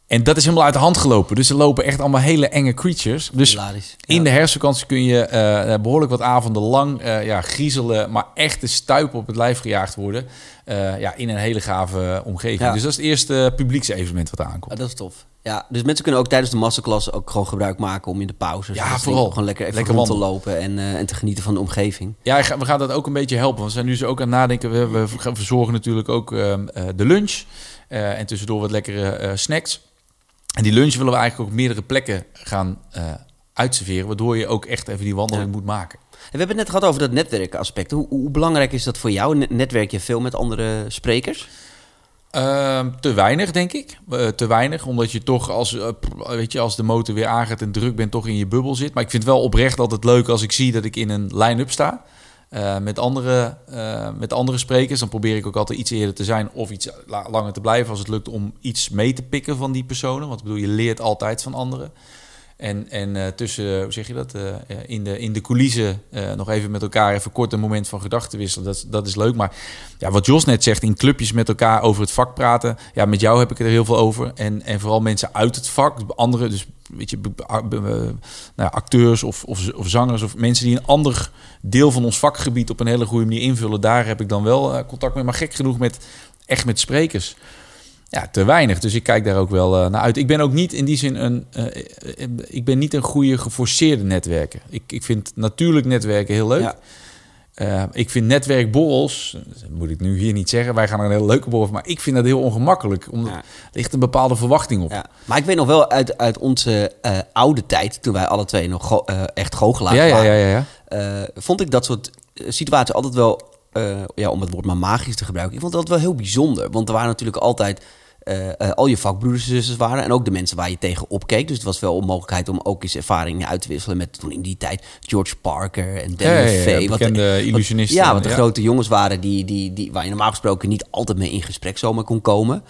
[SPEAKER 2] En dat is helemaal uit de hand gelopen. Dus er lopen echt allemaal hele enge creatures. Dus
[SPEAKER 1] Hilarisch.
[SPEAKER 2] in de herfstvakantie kun je uh, behoorlijk wat avonden lang uh, ja, griezelen, maar echt de stuip op het lijf gejaagd worden. Uh, ja, in een hele gave omgeving.
[SPEAKER 1] Ja.
[SPEAKER 2] Dus dat is het eerste publieksevenement wat aankomt.
[SPEAKER 1] Ja, dat is tof. Ja, dus mensen kunnen ook tijdens de masterclass ook gewoon gebruik maken om in de pauzes
[SPEAKER 2] Ja,
[SPEAKER 1] dus
[SPEAKER 2] vooral.
[SPEAKER 1] gewoon lekker even
[SPEAKER 2] Lekker
[SPEAKER 1] rond te lopen en, eh, en te genieten van de omgeving.
[SPEAKER 2] Ja, we gaan dat ook een beetje helpen. Want we zijn nu zo ook aan het nadenken. We, verzorgen natuurlijk ook ehm, eh, de lunch. eh, en tussendoor wat lekkere eh, snacks. En die lunch willen we eigenlijk ook op meerdere plekken gaan eh uitserveren. Waardoor je ook echt even die wandeling
[SPEAKER 1] Ja.
[SPEAKER 2] moet maken.
[SPEAKER 1] En we hebben het net gehad over dat netwerkaspect. Hoe, hoe belangrijk is dat voor jou? Ne- Netwerk je veel met andere sprekers?
[SPEAKER 2] Ehm, te weinig, denk ik. Eh, te weinig, omdat je toch als, eh, weet je, als de motor weer aangaat en druk bent, toch in je bubbel zit. Maar ik vind het wel oprecht altijd leuk als ik zie dat ik in een line-up sta. Eh, met, andere, eh, met andere sprekers. Dan probeer ik ook altijd iets eerder te zijn of iets la- langer te blijven. Als het lukt om iets mee te pikken van die personen. Want ik bedoel, je leert altijd van anderen. En, en eh, tussen, hoe zeg je dat, eh, in, de, in de coulissen eh, nog even met elkaar even kort een moment van gedachten wisselen. Dat, dat is leuk. Maar ja, wat Jos net zegt, in clubjes met elkaar over het vak praten. Ja, met jou heb ik er heel veel over. En, en vooral mensen uit het vak, andere, dus weet je, nou acteurs of, of, of zangers of mensen die een ander deel van ons vakgebied op een hele goede manier invullen. Daar heb ik dan wel contact mee. Maar gek genoeg met echt met sprekers. Ja, te weinig. Dus ik kijk daar ook wel eh, naar uit. Ik ben ook niet in die zin een. eh, eh, ik ben niet een goede geforceerde netwerker. Ik, ik vind natuurlijk netwerken heel leuk.
[SPEAKER 1] Ja.
[SPEAKER 2] Ik vind netwerkborrels, dat moet ik nu hier niet zeggen, wij gaan naar een hele leuke borrel, maar ik vind dat heel ongemakkelijk, omdat
[SPEAKER 1] Ja.
[SPEAKER 2] er ligt een bepaalde verwachting op.
[SPEAKER 1] Ja. Maar ik weet nog wel uit, uit onze oude tijd, toen wij alle twee nog go- eh, echt goochelaars
[SPEAKER 2] ja, ja,
[SPEAKER 1] waren,
[SPEAKER 2] ja, ja, ja.
[SPEAKER 1] vond ik dat soort situaties altijd wel, eh, ja, om het woord maar magisch te gebruiken, ik vond dat wel heel bijzonder. Want er waren natuurlijk altijd eh, eh, al je vakbroeders en zusters waren en ook de mensen waar je tegen opkeek. Dus het was wel een mogelijkheid om ook eens ervaringen uit te wisselen met toen in die tijd George Parker en Dan
[SPEAKER 2] Ja, ja, ja,
[SPEAKER 1] Fay. wat- wat-
[SPEAKER 2] illusionisten.
[SPEAKER 1] Ja, wat de
[SPEAKER 2] Ja.
[SPEAKER 1] grote jongens waren die, die, die, waar je normaal gesproken niet altijd mee in gesprek zomaar kon komen.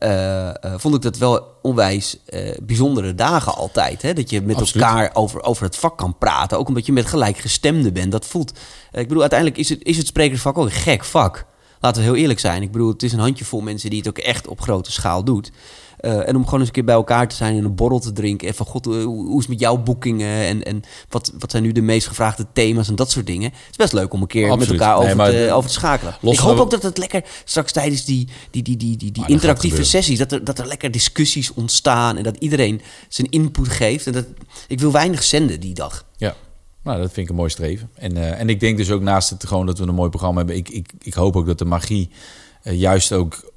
[SPEAKER 1] Eh, eh, vond ik dat wel onwijs eh, bijzondere dagen altijd. Hè? Dat je met
[SPEAKER 2] Absoluut.
[SPEAKER 1] elkaar over, over het vak kan praten. Ook omdat je met gelijkgestemden bent. Dat voelt. ik bedoel, uiteindelijk is het, is het sprekersvak ook een gek vak. Laten we heel eerlijk zijn. Ik bedoel, het is een handjevol mensen die het ook echt op grote schaal doet. Eh, en om gewoon eens een keer bij elkaar te zijn en een borrel te drinken. En van god, hoe, hoe is het met jouw boekingen? En, en wat, wat zijn nu de meest gevraagde thema's en dat soort dingen. Het is best leuk om een keer
[SPEAKER 2] Absoluut.
[SPEAKER 1] met elkaar over, te, over te schakelen. ik hoop ook dat het lekker straks tijdens die, die, die, die, die, interactieve sessies, dat er, dat er lekker discussies ontstaan. En dat iedereen zijn input geeft. En dat, ik wil weinig zenden die dag.
[SPEAKER 2] Ja, nou, dat vind ik een mooi streven. En, eh, en ik denk dus ook naast het gewoon dat we een mooi programma hebben, ik, ik, ik hoop ook dat de magie eh, juist ook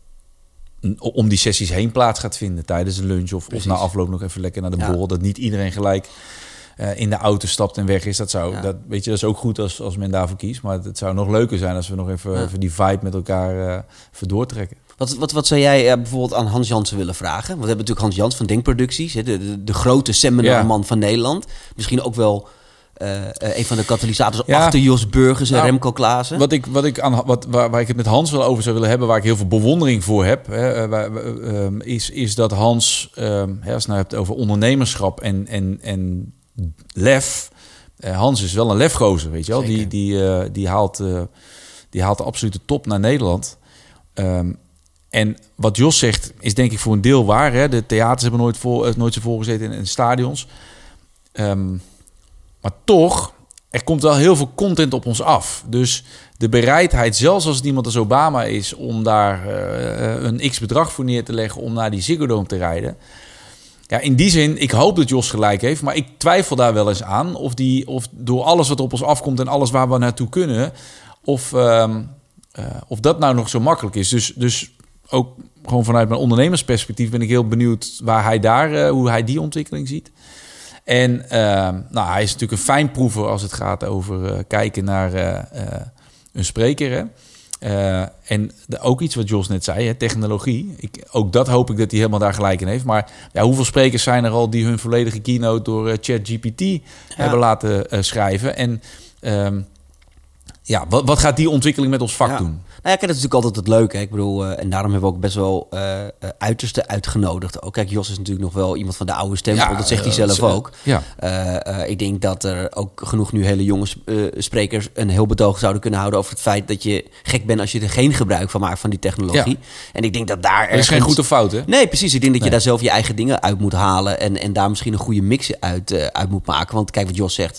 [SPEAKER 2] om die sessies heen plaats gaat vinden tijdens de lunch of, of na afloop nog even lekker naar de
[SPEAKER 1] Ja.
[SPEAKER 2] borrel. Dat niet iedereen gelijk eh, in de auto stapt en weg is. Dat zou,
[SPEAKER 1] Ja.
[SPEAKER 2] dat, weet je, dat is ook goed als, als men daarvoor kiest. Maar het zou nog leuker zijn als we nog even,
[SPEAKER 1] Ja.
[SPEAKER 2] even die vibe met elkaar eh even doortrekken.
[SPEAKER 1] Wat, wat, wat zou jij eh, bijvoorbeeld aan Hans Jansen willen vragen? Want we hebben natuurlijk Hans Jans van Denkproducties, hè, de, de, de grote seminarman van Nederland. Misschien ook wel eh, een van de katalysators
[SPEAKER 2] Ja.
[SPEAKER 1] achter Jos Burgers en
[SPEAKER 2] Nou,
[SPEAKER 1] Remco Klaassen.
[SPEAKER 2] Wat ik, wat ik aan, wat, waar, waar ik het met Hans wel over zou willen hebben, waar ik heel veel bewondering voor heb, hè, eh, waar- ehm, is, is dat Hans, ehm, hè, als je nou hebt over ondernemerschap en, en, en lef. Hans is wel een lefgozer, weet je wel. Die,
[SPEAKER 1] Zeker.
[SPEAKER 2] die, die, haalt, die haalt de absolute top naar Nederland. Ehm, en wat Jos zegt, is denk ik voor een deel waar. Hè? De theaters hebben nooit, eh, nooit zo vol gezeten in, in stadions. Maar toch, er komt wel heel veel content op ons af. Dus de bereidheid, zelfs als het iemand als Obama is... om daar eh, een x-bedrag voor neer te leggen... om naar die Ziggo Dome te rijden... Ja, in die zin, ik hoop dat Jos gelijk heeft... maar ik twijfel daar wel eens aan... of, die, of door alles wat op ons afkomt en alles waar we naartoe kunnen... of, ehm, eh, of dat nou nog zo makkelijk is. Dus, dus ook gewoon vanuit mijn ondernemersperspectief... ben ik heel benieuwd waar hij daar, eh, hoe hij die ontwikkeling ziet... En ehm, nou, hij is natuurlijk een fijnproever als het gaat over eh, kijken naar eh, eh, een spreker. Hè? En de- ook iets wat Jos net zei, hè, technologie. Ik, ook dat hoop ik dat hij helemaal daar gelijk in heeft. Maar ja, hoeveel sprekers zijn er al die hun volledige keynote door ChatGPT hebben laten schrijven? En ehm, ja, wat, wat gaat die ontwikkeling met ons vak
[SPEAKER 1] Ja.
[SPEAKER 2] doen?
[SPEAKER 1] Nou ja, kijk, dat is natuurlijk altijd het leuke. Hè? Ik bedoel, eh, en daarom hebben we ook best wel eh, eh, uiterste uitgenodigd. Ook kijk, Jos is natuurlijk nog wel iemand van de oude stempel. dat zegt hij zelf
[SPEAKER 2] ze-
[SPEAKER 1] ook.
[SPEAKER 2] Ja.
[SPEAKER 1] Ik denk dat er ook genoeg nu hele jonge sp- sprekers een heel betoog zouden kunnen houden over het feit dat je gek bent als je er geen gebruik van maakt van die technologie. En ik denk dat daar
[SPEAKER 2] Er is geen goed of fout, hè?
[SPEAKER 1] Nee, precies. Ik denk dat
[SPEAKER 2] Nee.
[SPEAKER 1] je daar zelf je eigen dingen uit moet halen. En, en daar misschien een goede mix uit, uit moet maken. Want kijk wat Jos zegt.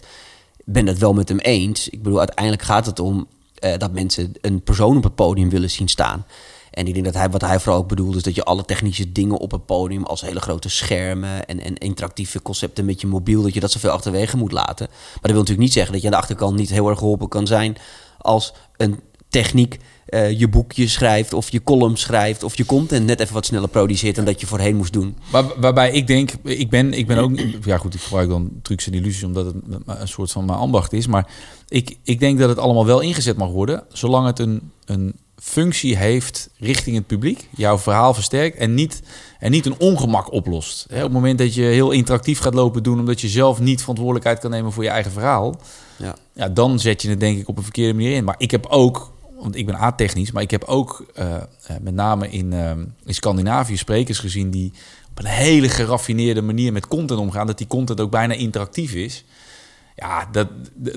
[SPEAKER 1] Ik ben het wel met hem eens. Ik bedoel, uiteindelijk gaat het om eh, dat mensen een persoon op het podium willen zien staan. En ik denk dat hij, wat hij vooral ook bedoelt, is dat je alle technische dingen op het podium, als hele grote schermen en, en interactieve concepten met je mobiel, dat je dat zoveel achterwege moet laten. Maar dat wil natuurlijk niet zeggen dat je aan de achterkant niet heel erg geholpen kan zijn als een techniek eh, je boekje schrijft of je column schrijft of je content net even wat sneller produceert dan dat je voorheen moest doen.
[SPEAKER 2] Waar, waarbij ik denk, ik ben, ik ben ook, ja goed, ik gebruik dan trucs en illusies omdat het een soort van mijn ambacht is. Maar ik, ik denk dat het allemaal wel ingezet mag worden, zolang het een, een functie heeft richting het publiek, jouw verhaal versterkt en niet, en niet een ongemak oplost. Op het moment dat je heel interactief gaat lopen doen, omdat je zelf niet verantwoordelijkheid kan nemen voor je eigen verhaal,
[SPEAKER 1] Ja.
[SPEAKER 2] ja, dan zet je het denk ik op een verkeerde manier in. Maar ik heb ook, want ik ben a-technisch, maar ik heb ook eh, eh, met name in, eh, in Scandinavië sprekers gezien die op een hele geraffineerde manier met content omgaan, dat die content ook bijna interactief is. Ja, dat,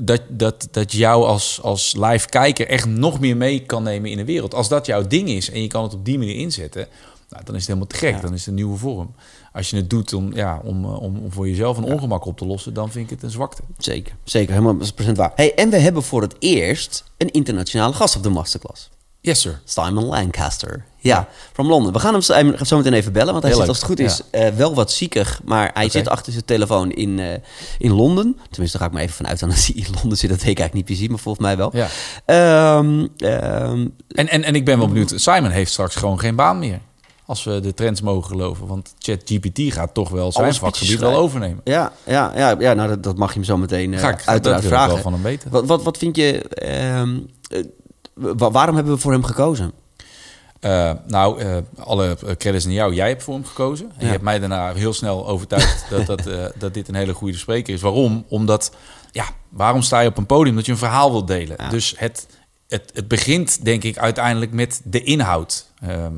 [SPEAKER 2] dat, dat, dat jou als, als live kijker echt nog meer mee kan nemen in de wereld. Als dat jouw ding is en je kan het op die manier inzetten, nou, dan is het helemaal te gek.
[SPEAKER 1] Ja.
[SPEAKER 2] Dan is het een nieuwe vorm. Als je het doet om, ja, om, eh, om, om voor jezelf een ongemak op te lossen, dan vind ik het een zwakte.
[SPEAKER 1] Zeker, zeker, helemaal procent waar. Hey, en we hebben voor het eerst een internationale gast op de masterclass.
[SPEAKER 2] Yes, sir.
[SPEAKER 1] Simon Lancaster. Ja, from Londen. We gaan hem zo, meteen even bellen, want hij
[SPEAKER 2] Heel
[SPEAKER 1] zit
[SPEAKER 2] leuk.
[SPEAKER 1] als het goed is eh, wel wat ziekig, maar hij zit achter zijn telefoon in, eh, in Londen. Tenminste, daar ga ik maar even vanuit aan dat hij in Londen zit. Dat weet ik eigenlijk niet precies, maar volgens mij wel.
[SPEAKER 2] Ja.
[SPEAKER 1] Ehm, ehm,
[SPEAKER 2] En, en, en ik ben wel benieuwd. Simon heeft straks gewoon geen baan meer. Als we de trends mogen geloven. Want ChatGPT gaat toch wel zijn vakgebied wel overnemen.
[SPEAKER 1] ja, ja, ja, ja nou, dat, dat mag je hem zo meteen eh,
[SPEAKER 2] Ga ik
[SPEAKER 1] uiteraard
[SPEAKER 2] dat
[SPEAKER 1] vragen.
[SPEAKER 2] wel van hem weten.
[SPEAKER 1] Wat, wat, wat vind je... ehm, eh, wa- waarom hebben we voor hem gekozen?
[SPEAKER 2] Eh, nou, alle credits aan jou. Jij hebt voor hem gekozen. En
[SPEAKER 1] Ja.
[SPEAKER 2] je hebt mij daarna heel snel overtuigd dat, dat, dat dit een hele goede spreker is. Waarom? Omdat, ja, waarom sta je op een podium? Dat je een verhaal wilt delen.
[SPEAKER 1] Ja.
[SPEAKER 2] Dus het, het, het begint, denk ik, uiteindelijk met de inhoud. Ehm, eh,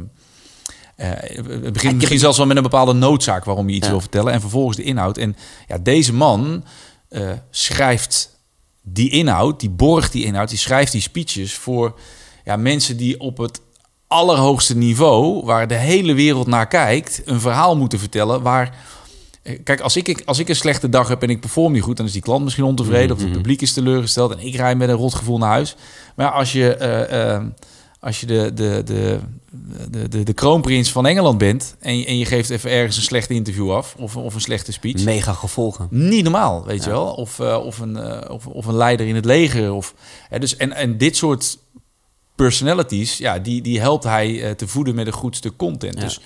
[SPEAKER 2] het begint misschien zelfs wel met een bepaalde noodzaak waarom je iets
[SPEAKER 1] Ja.
[SPEAKER 2] wil vertellen. En vervolgens de inhoud. En ja, deze man eh, schrijft die inhoud, die borgt die inhoud, die schrijft die speeches voor ja, mensen die op het allerhoogste niveau, waar de hele wereld naar kijkt, een verhaal moeten vertellen waar... eh, Kijk, als ik, als ik een slechte dag heb en ik perform niet goed, dan is die klant misschien ontevreden of het publiek is teleurgesteld en ik rij met een rotgevoel naar huis. Maar als je, eh, eh, als je de, de, de, de, de, de kroonprins van Engeland bent en je, en je geeft even ergens een slecht interview af of, of een slechte speech,
[SPEAKER 1] Mega gevolgen.
[SPEAKER 2] niet normaal, weet je wel. Of, eh, of, een, eh, of, of een leider in het leger. Of, hè, dus, en, en dit soort personalities, ja, die, die helpt hij eh, te voeden met een goed stuk content.
[SPEAKER 1] Ja.
[SPEAKER 2] Dus,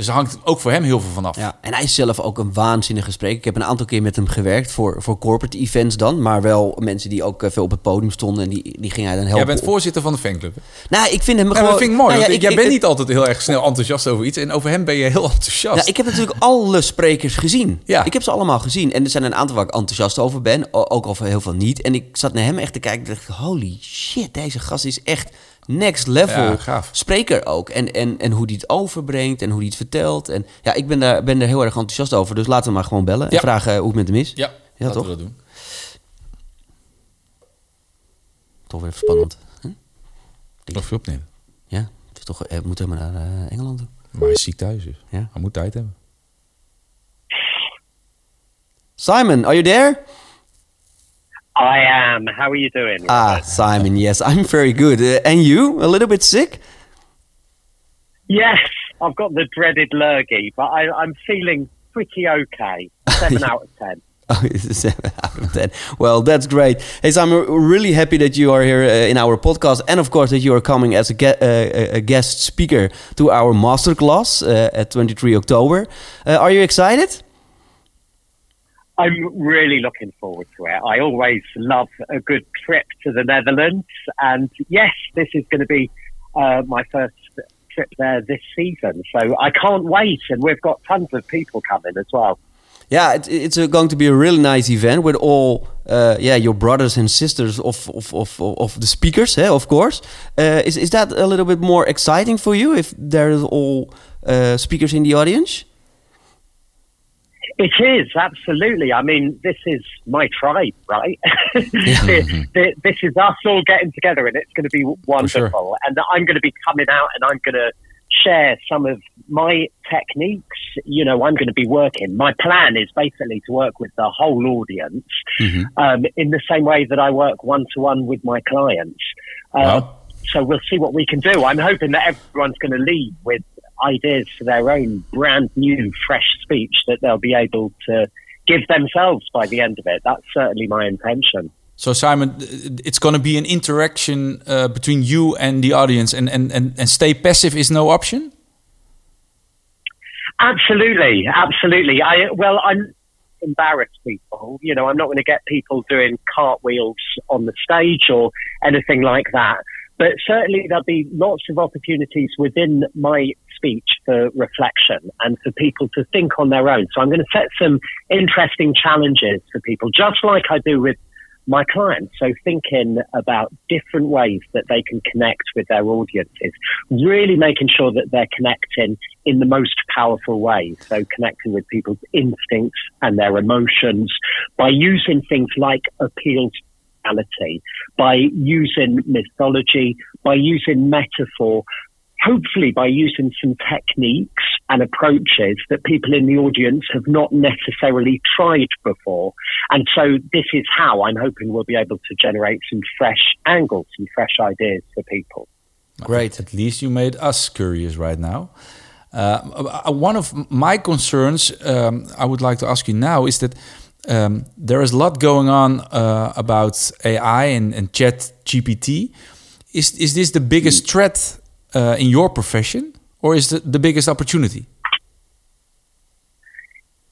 [SPEAKER 2] dus daar hangt ook voor hem heel veel van af.
[SPEAKER 1] Ja, en hij is zelf ook een waanzinnige spreker. Ik heb een aantal keer met hem gewerkt voor, voor corporate events dan. Maar wel mensen die ook eh, veel op het podium stonden. En die, die ging hij dan helpen.
[SPEAKER 2] Jij bent voorzitter van de fanclub.
[SPEAKER 1] Nou, ik vind hem
[SPEAKER 2] Ja,
[SPEAKER 1] gewoon...
[SPEAKER 2] dat vind ik mooi.
[SPEAKER 1] Nou ja, ik-
[SPEAKER 2] jij
[SPEAKER 1] ik-
[SPEAKER 2] bent
[SPEAKER 1] ik-
[SPEAKER 2] niet altijd heel erg snel enthousiast over iets. En over hem ben je heel enthousiast.
[SPEAKER 1] Nou, ik heb natuurlijk alle sprekers gezien.
[SPEAKER 2] Ja.
[SPEAKER 1] Ik heb ze allemaal gezien. En er zijn een aantal waar ik enthousiast over ben. Ook al voor heel veel niet. En ik zat naar hem echt te kijken. En dacht, holy shit, deze gast is echt next level
[SPEAKER 2] Ja,
[SPEAKER 1] spreker ook. En, en, en hoe die het overbrengt en hoe die het vertelt. En ja, ik ben daar, ben daar heel erg enthousiast over. Dus laten we maar gewoon bellen en
[SPEAKER 2] Ja.
[SPEAKER 1] vragen hoe het met hem is.
[SPEAKER 2] ja, laten
[SPEAKER 1] toch?
[SPEAKER 2] we dat doen.
[SPEAKER 1] Toch weer even spannend. Hm?
[SPEAKER 2] Nog veel opnemen.
[SPEAKER 1] Ja, het is toch, eh, we moeten helemaal naar eh, Engeland toe.
[SPEAKER 2] Maar hij is ziek thuis dus.
[SPEAKER 1] Ja.
[SPEAKER 2] Hij moet tijd hebben.
[SPEAKER 1] Simon, are you there?
[SPEAKER 5] I am. How are you doing?
[SPEAKER 1] Ah, Simon, yes, I'm very good. Uh, and you? A little bit sick?
[SPEAKER 5] Yes, I've got the dreaded lurgy, but I, I'm feeling pretty okay. Seven out of ten.
[SPEAKER 1] Oh, it's seven out of ten. Well, that's great. Hey, Simon, we're really happy that you are here uh, in our podcast, and of course that you are coming as a, ge- uh, a guest speaker to our masterclass uh, at 23 October. Uh, are you excited?
[SPEAKER 5] I'm really looking forward to it. I always love a good trip to the Netherlands, and yes, this is going to be uh, my first trip there this season. So I can't wait, and we've got tons of people coming as well.
[SPEAKER 1] Yeah, it, it's a, going to be a really nice event with all, uh, yeah, your brothers and sisters of of, of, of the speakers, eh, of course. Uh, is is that a little bit more exciting for you if there's all uh, speakers in the audience?
[SPEAKER 5] It is absolutely. I mean, this is my tribe, right? this is us all getting together, and it's going to be wonderful. Sure. And I'm going to be coming out, and I'm going to share some of my techniques. You know, I'm going to be working. My plan is basically to work with the whole audience mm-hmm. um, in the same way that I work one to one with my clients. Uh, wow. So we'll see what we can do. I'm hoping that everyone's going to leave with ideas for their own brand new, fresh speech that they'll be able to give themselves by the end of it. That's certainly my intention.
[SPEAKER 2] So Simon, it's going to be an interaction uh, between you and the audience, and, and, and, and stay passive is no option.
[SPEAKER 5] Absolutely, absolutely. I well, I'm embarrass people. You know, I'm not going to get people doing cartwheels on the stage or anything like that. But certainly there'll be lots of opportunities within my speech for reflection and for people to think on their own. So I'm going to set some interesting challenges for people, just like I do with my clients. So thinking about different ways that they can connect with their audiences, really making sure that they're connecting in the most powerful way. So connecting with people's instincts and their emotions by using things like appeals reality, by using mythology, by using metaphor, hopefully by using some techniques and approaches that people in the audience have not necessarily tried before. And so this is how I'm hoping we'll be able to generate some fresh angles, some fresh ideas for people.
[SPEAKER 2] Great. At least you made us curious right now. Uh, one of my concerns um, I would like to ask you now is that um, there is a lot going on uh, about AI and, and Chat GPT. Is is this the biggest threat uh, in your profession, or is it the biggest opportunity?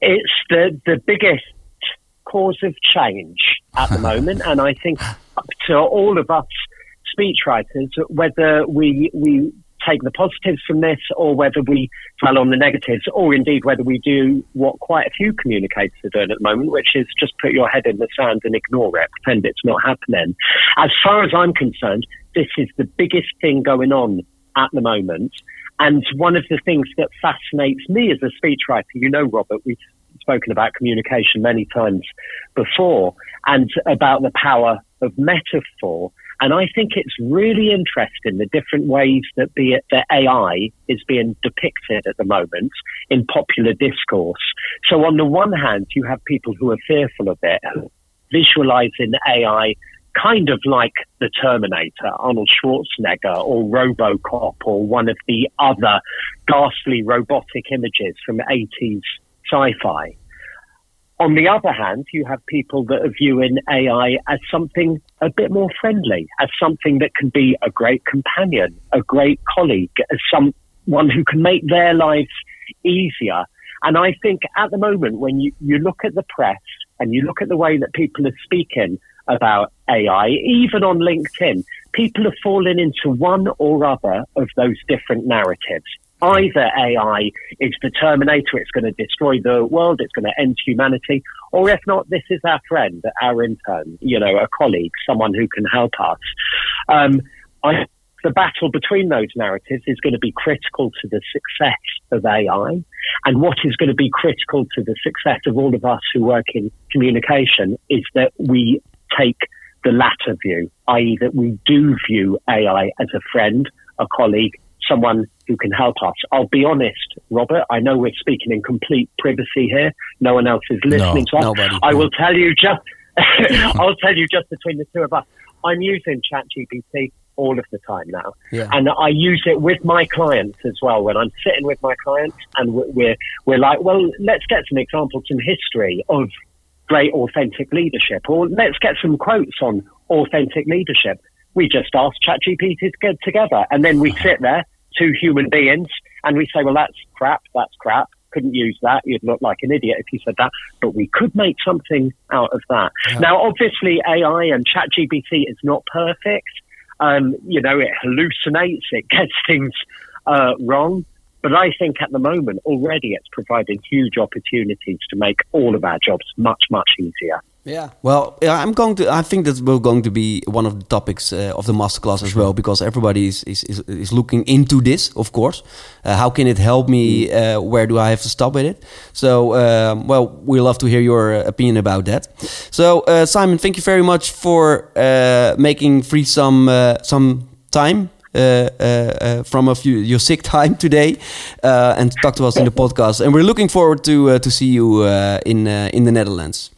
[SPEAKER 5] It's the the biggest cause of change at the moment, and I think up to all of us speechwriters, whether we we take the positives from this or whether we dwell on the negatives or indeed whether we do what quite a few communicators are doing at the moment, which is just put your head in the sand and ignore it, pretend it's not happening. As far as I'm concerned, this is the biggest thing going on at the moment. And one of the things that fascinates me as a speechwriter, you know, Robert, we've spoken about communication many times before and about the power of metaphor. And I think it's really interesting the different ways that it that AI is being depicted at the moment in popular discourse. So on the one hand, you have people who are fearful of it, visualizing AI kind of like the Terminator, Arnold Schwarzenegger, or Robocop, or one of the other ghastly robotic images from 80s sci fi. On the other hand, you have people that are viewing AI as something a bit more friendly, as something that can be a great companion, a great colleague, as someone who can make their lives easier. And I think at the moment, when you, you look at the press and you look at the way that people are speaking about AI, even on LinkedIn, people are falling into one or other of those different narratives. Either AI is the Terminator, it's going to destroy the world, it's going to end humanity, or if not, this is our friend, our intern, you know, a colleague, someone who can help us. Um, I, the battle between those narratives is going to be critical to the success of AI. And what is going to be critical to the success of all of us who work in communication is that we take the latter view, i.e., that we do view AI as a friend, a colleague, someone who can help us. I'll be honest, Robert. I know we're speaking in complete privacy here. No one else is listening no, to us. Nobody, I will tell you just. I'll tell you just between the two of us. I'm using ChatGPT all of the time now, yeah. and I use it with my clients as well. When I'm sitting with my clients, and we're we're like, well, let's get some examples, some history of great authentic leadership, or let's get some quotes on authentic leadership. We just ask ChatGPT to get together, and then we sit there two human beings and we say, well, that's crap, that's crap, couldn't use that. You'd look like an idiot if you said that. But we could make something out of that. Now, obviously, AI and ChatGPT is not perfect. Um, you know, it hallucinates, it gets things uh, wrong. But I think at the moment already it's providing huge opportunities to make all of our jobs much, much easier.
[SPEAKER 1] Yeah. Well, I'm going to. I think that will going to be one of the topics uh, of the masterclass as well, because everybody is is, is, is looking into this. Of course, uh, how can it help me? Uh, where do I have to stop with it? So, um, well, we love to hear your uh, opinion about that. So, uh, Simon, thank you very much for uh, making free some uh, some time. Uh, uh, uh, from a few your sick time today, uh, and talk to us in the podcast, and we're looking forward to uh, to see you uh, in uh, in the Netherlands.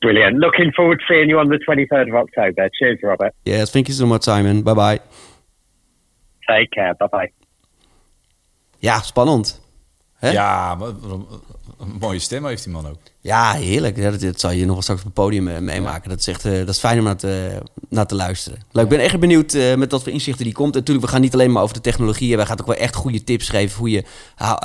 [SPEAKER 5] Brilliant. Looking forward to seeing you on the 23rd of October. Cheers, Robert.
[SPEAKER 1] Yes, thank you so much, Simon. Bye bye.
[SPEAKER 5] Take care. Bye bye.
[SPEAKER 1] Ja, spannend. Hè?
[SPEAKER 2] Ja, maar, een, een mooie stem heeft die man ook.
[SPEAKER 1] Ja, heerlijk. Ja, dat, dat zal je nog wel straks op het podium eh, meemaken. Dat, is echt, eh, dat is fijn om naar te, naar te luisteren. Leuk, ik ben echt benieuwd eh, met wat voor inzichten die komt. En natuurlijk, we gaan niet alleen maar over de technologie. Wij gaan ook wel echt goede tips geven hoe je... hou-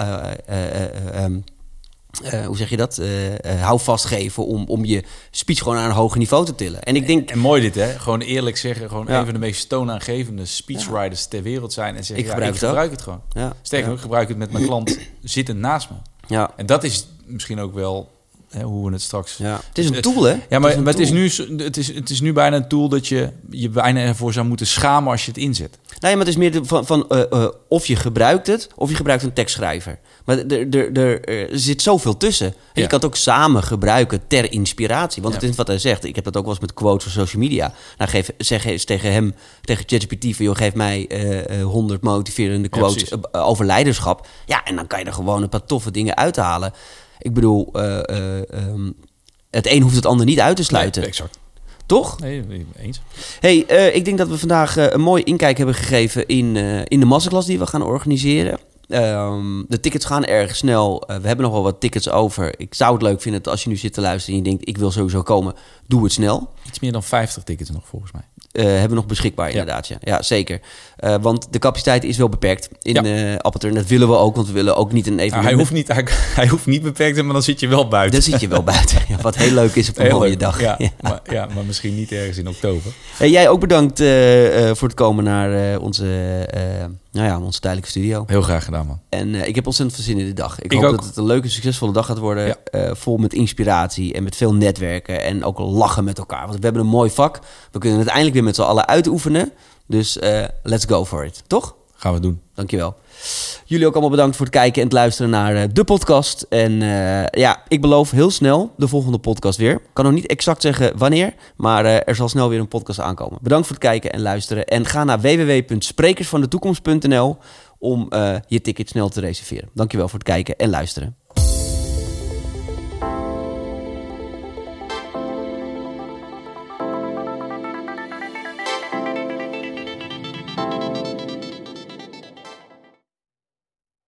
[SPEAKER 1] eh, hoe zeg je dat? Eh eh, hou vastgeven om, om je speech gewoon naar een hoger niveau te tillen. En ik denk...
[SPEAKER 2] En mooi dit, hè? Gewoon eerlijk zeggen. Gewoon
[SPEAKER 1] Ja.
[SPEAKER 2] een van de meest toonaangevende speechwriters ter wereld zijn. En zeggen,
[SPEAKER 1] Ik
[SPEAKER 2] ja,
[SPEAKER 1] gebruik
[SPEAKER 2] ik gebruik het gewoon.
[SPEAKER 1] Ja,
[SPEAKER 2] Sterker nog, ik gebruik het met mijn klant zittend naast me.
[SPEAKER 1] Ja,
[SPEAKER 2] En dat is misschien ook wel hoe we het straks...
[SPEAKER 1] ja. Het is een tool, hè?
[SPEAKER 2] Ja, maar, het, is nu, het, is, het is nu bijna een tool dat je je bijna ervoor zou moeten schamen als je het inzet.
[SPEAKER 1] Nee, maar het is meer de- van, van eh, eh, of je gebruikt het, of je gebruikt een tekstschrijver. Maar er, er, er, er zit zoveel tussen. En Je kan het ook samen gebruiken ter inspiratie. Want
[SPEAKER 2] Ja.
[SPEAKER 1] het is wat hij zegt. Ik heb dat ook wel eens met quotes van social media. Nou, geef, zeg eens tegen hem, tegen ChatGPT van... joh, geef mij eh, eh, 100 motiverende quotes over leiderschap. Ja, en dan kan je er gewoon een paar toffe dingen uithalen. Ik bedoel, eh, eh, ehm, het een hoeft het ander niet uit te sluiten.
[SPEAKER 2] Nee, exact.
[SPEAKER 1] Toch?
[SPEAKER 2] Nee, eens.
[SPEAKER 1] Hey, eh, ik denk dat we vandaag een mooi inkijk hebben gegeven in, eh, in de masterclass die we gaan organiseren. Ehm, de tickets gaan erg snel. We hebben nog wel wat tickets over. Ik zou het leuk vinden dat als je nu zit te luisteren en je denkt ik wil sowieso komen, doe het snel.
[SPEAKER 2] Iets meer dan 50 tickets nog volgens mij.
[SPEAKER 1] Eh, hebben we nog beschikbaar inderdaad, ja. Ja, zeker. Eh, want de capaciteit is wel beperkt in
[SPEAKER 2] Ja.
[SPEAKER 1] eh Appeltern. Dat willen we ook, want we willen ook niet een
[SPEAKER 2] Nou,
[SPEAKER 1] evenement...
[SPEAKER 2] hij, hoeft niet, hij, hij hoeft niet beperkt te zijn, maar dan zit je wel buiten.
[SPEAKER 1] Dan zit je wel buiten. Ja, wat heel leuk is op een
[SPEAKER 2] Heel
[SPEAKER 1] mooie
[SPEAKER 2] leuk.
[SPEAKER 1] dag.
[SPEAKER 2] Ja. Maar, ja, maar misschien niet ergens in oktober.
[SPEAKER 1] Hey, jij ook bedankt eh, eh, voor het komen naar eh, onze, eh, nou ja, onze tijdelijke studio.
[SPEAKER 2] Heel graag gedaan, man.
[SPEAKER 1] En eh, ik heb ontzettend veel zin in de dag. Ik,
[SPEAKER 2] Ik
[SPEAKER 1] hoop
[SPEAKER 2] ook.
[SPEAKER 1] dat het een leuke, succesvolle dag gaat worden. Eh, vol met inspiratie en met veel netwerken. En ook lachen met elkaar. Want we hebben een mooi vak. We kunnen het eindelijk weer met z'n allen uitoefenen. Dus eh, let's go for it. Toch?
[SPEAKER 2] Gaan we doen.
[SPEAKER 1] Dankjewel. Jullie ook allemaal bedankt voor het kijken en het luisteren naar eh, de podcast. En eh, ja, ik beloof heel snel de volgende podcast weer. Ik kan nog niet exact zeggen wanneer, maar er zal snel weer een podcast aankomen. Bedankt voor het kijken en luisteren. En ga naar www.sprekersvandetoekomst.nl om je ticket snel te reserveren. Dankjewel voor het kijken en luisteren.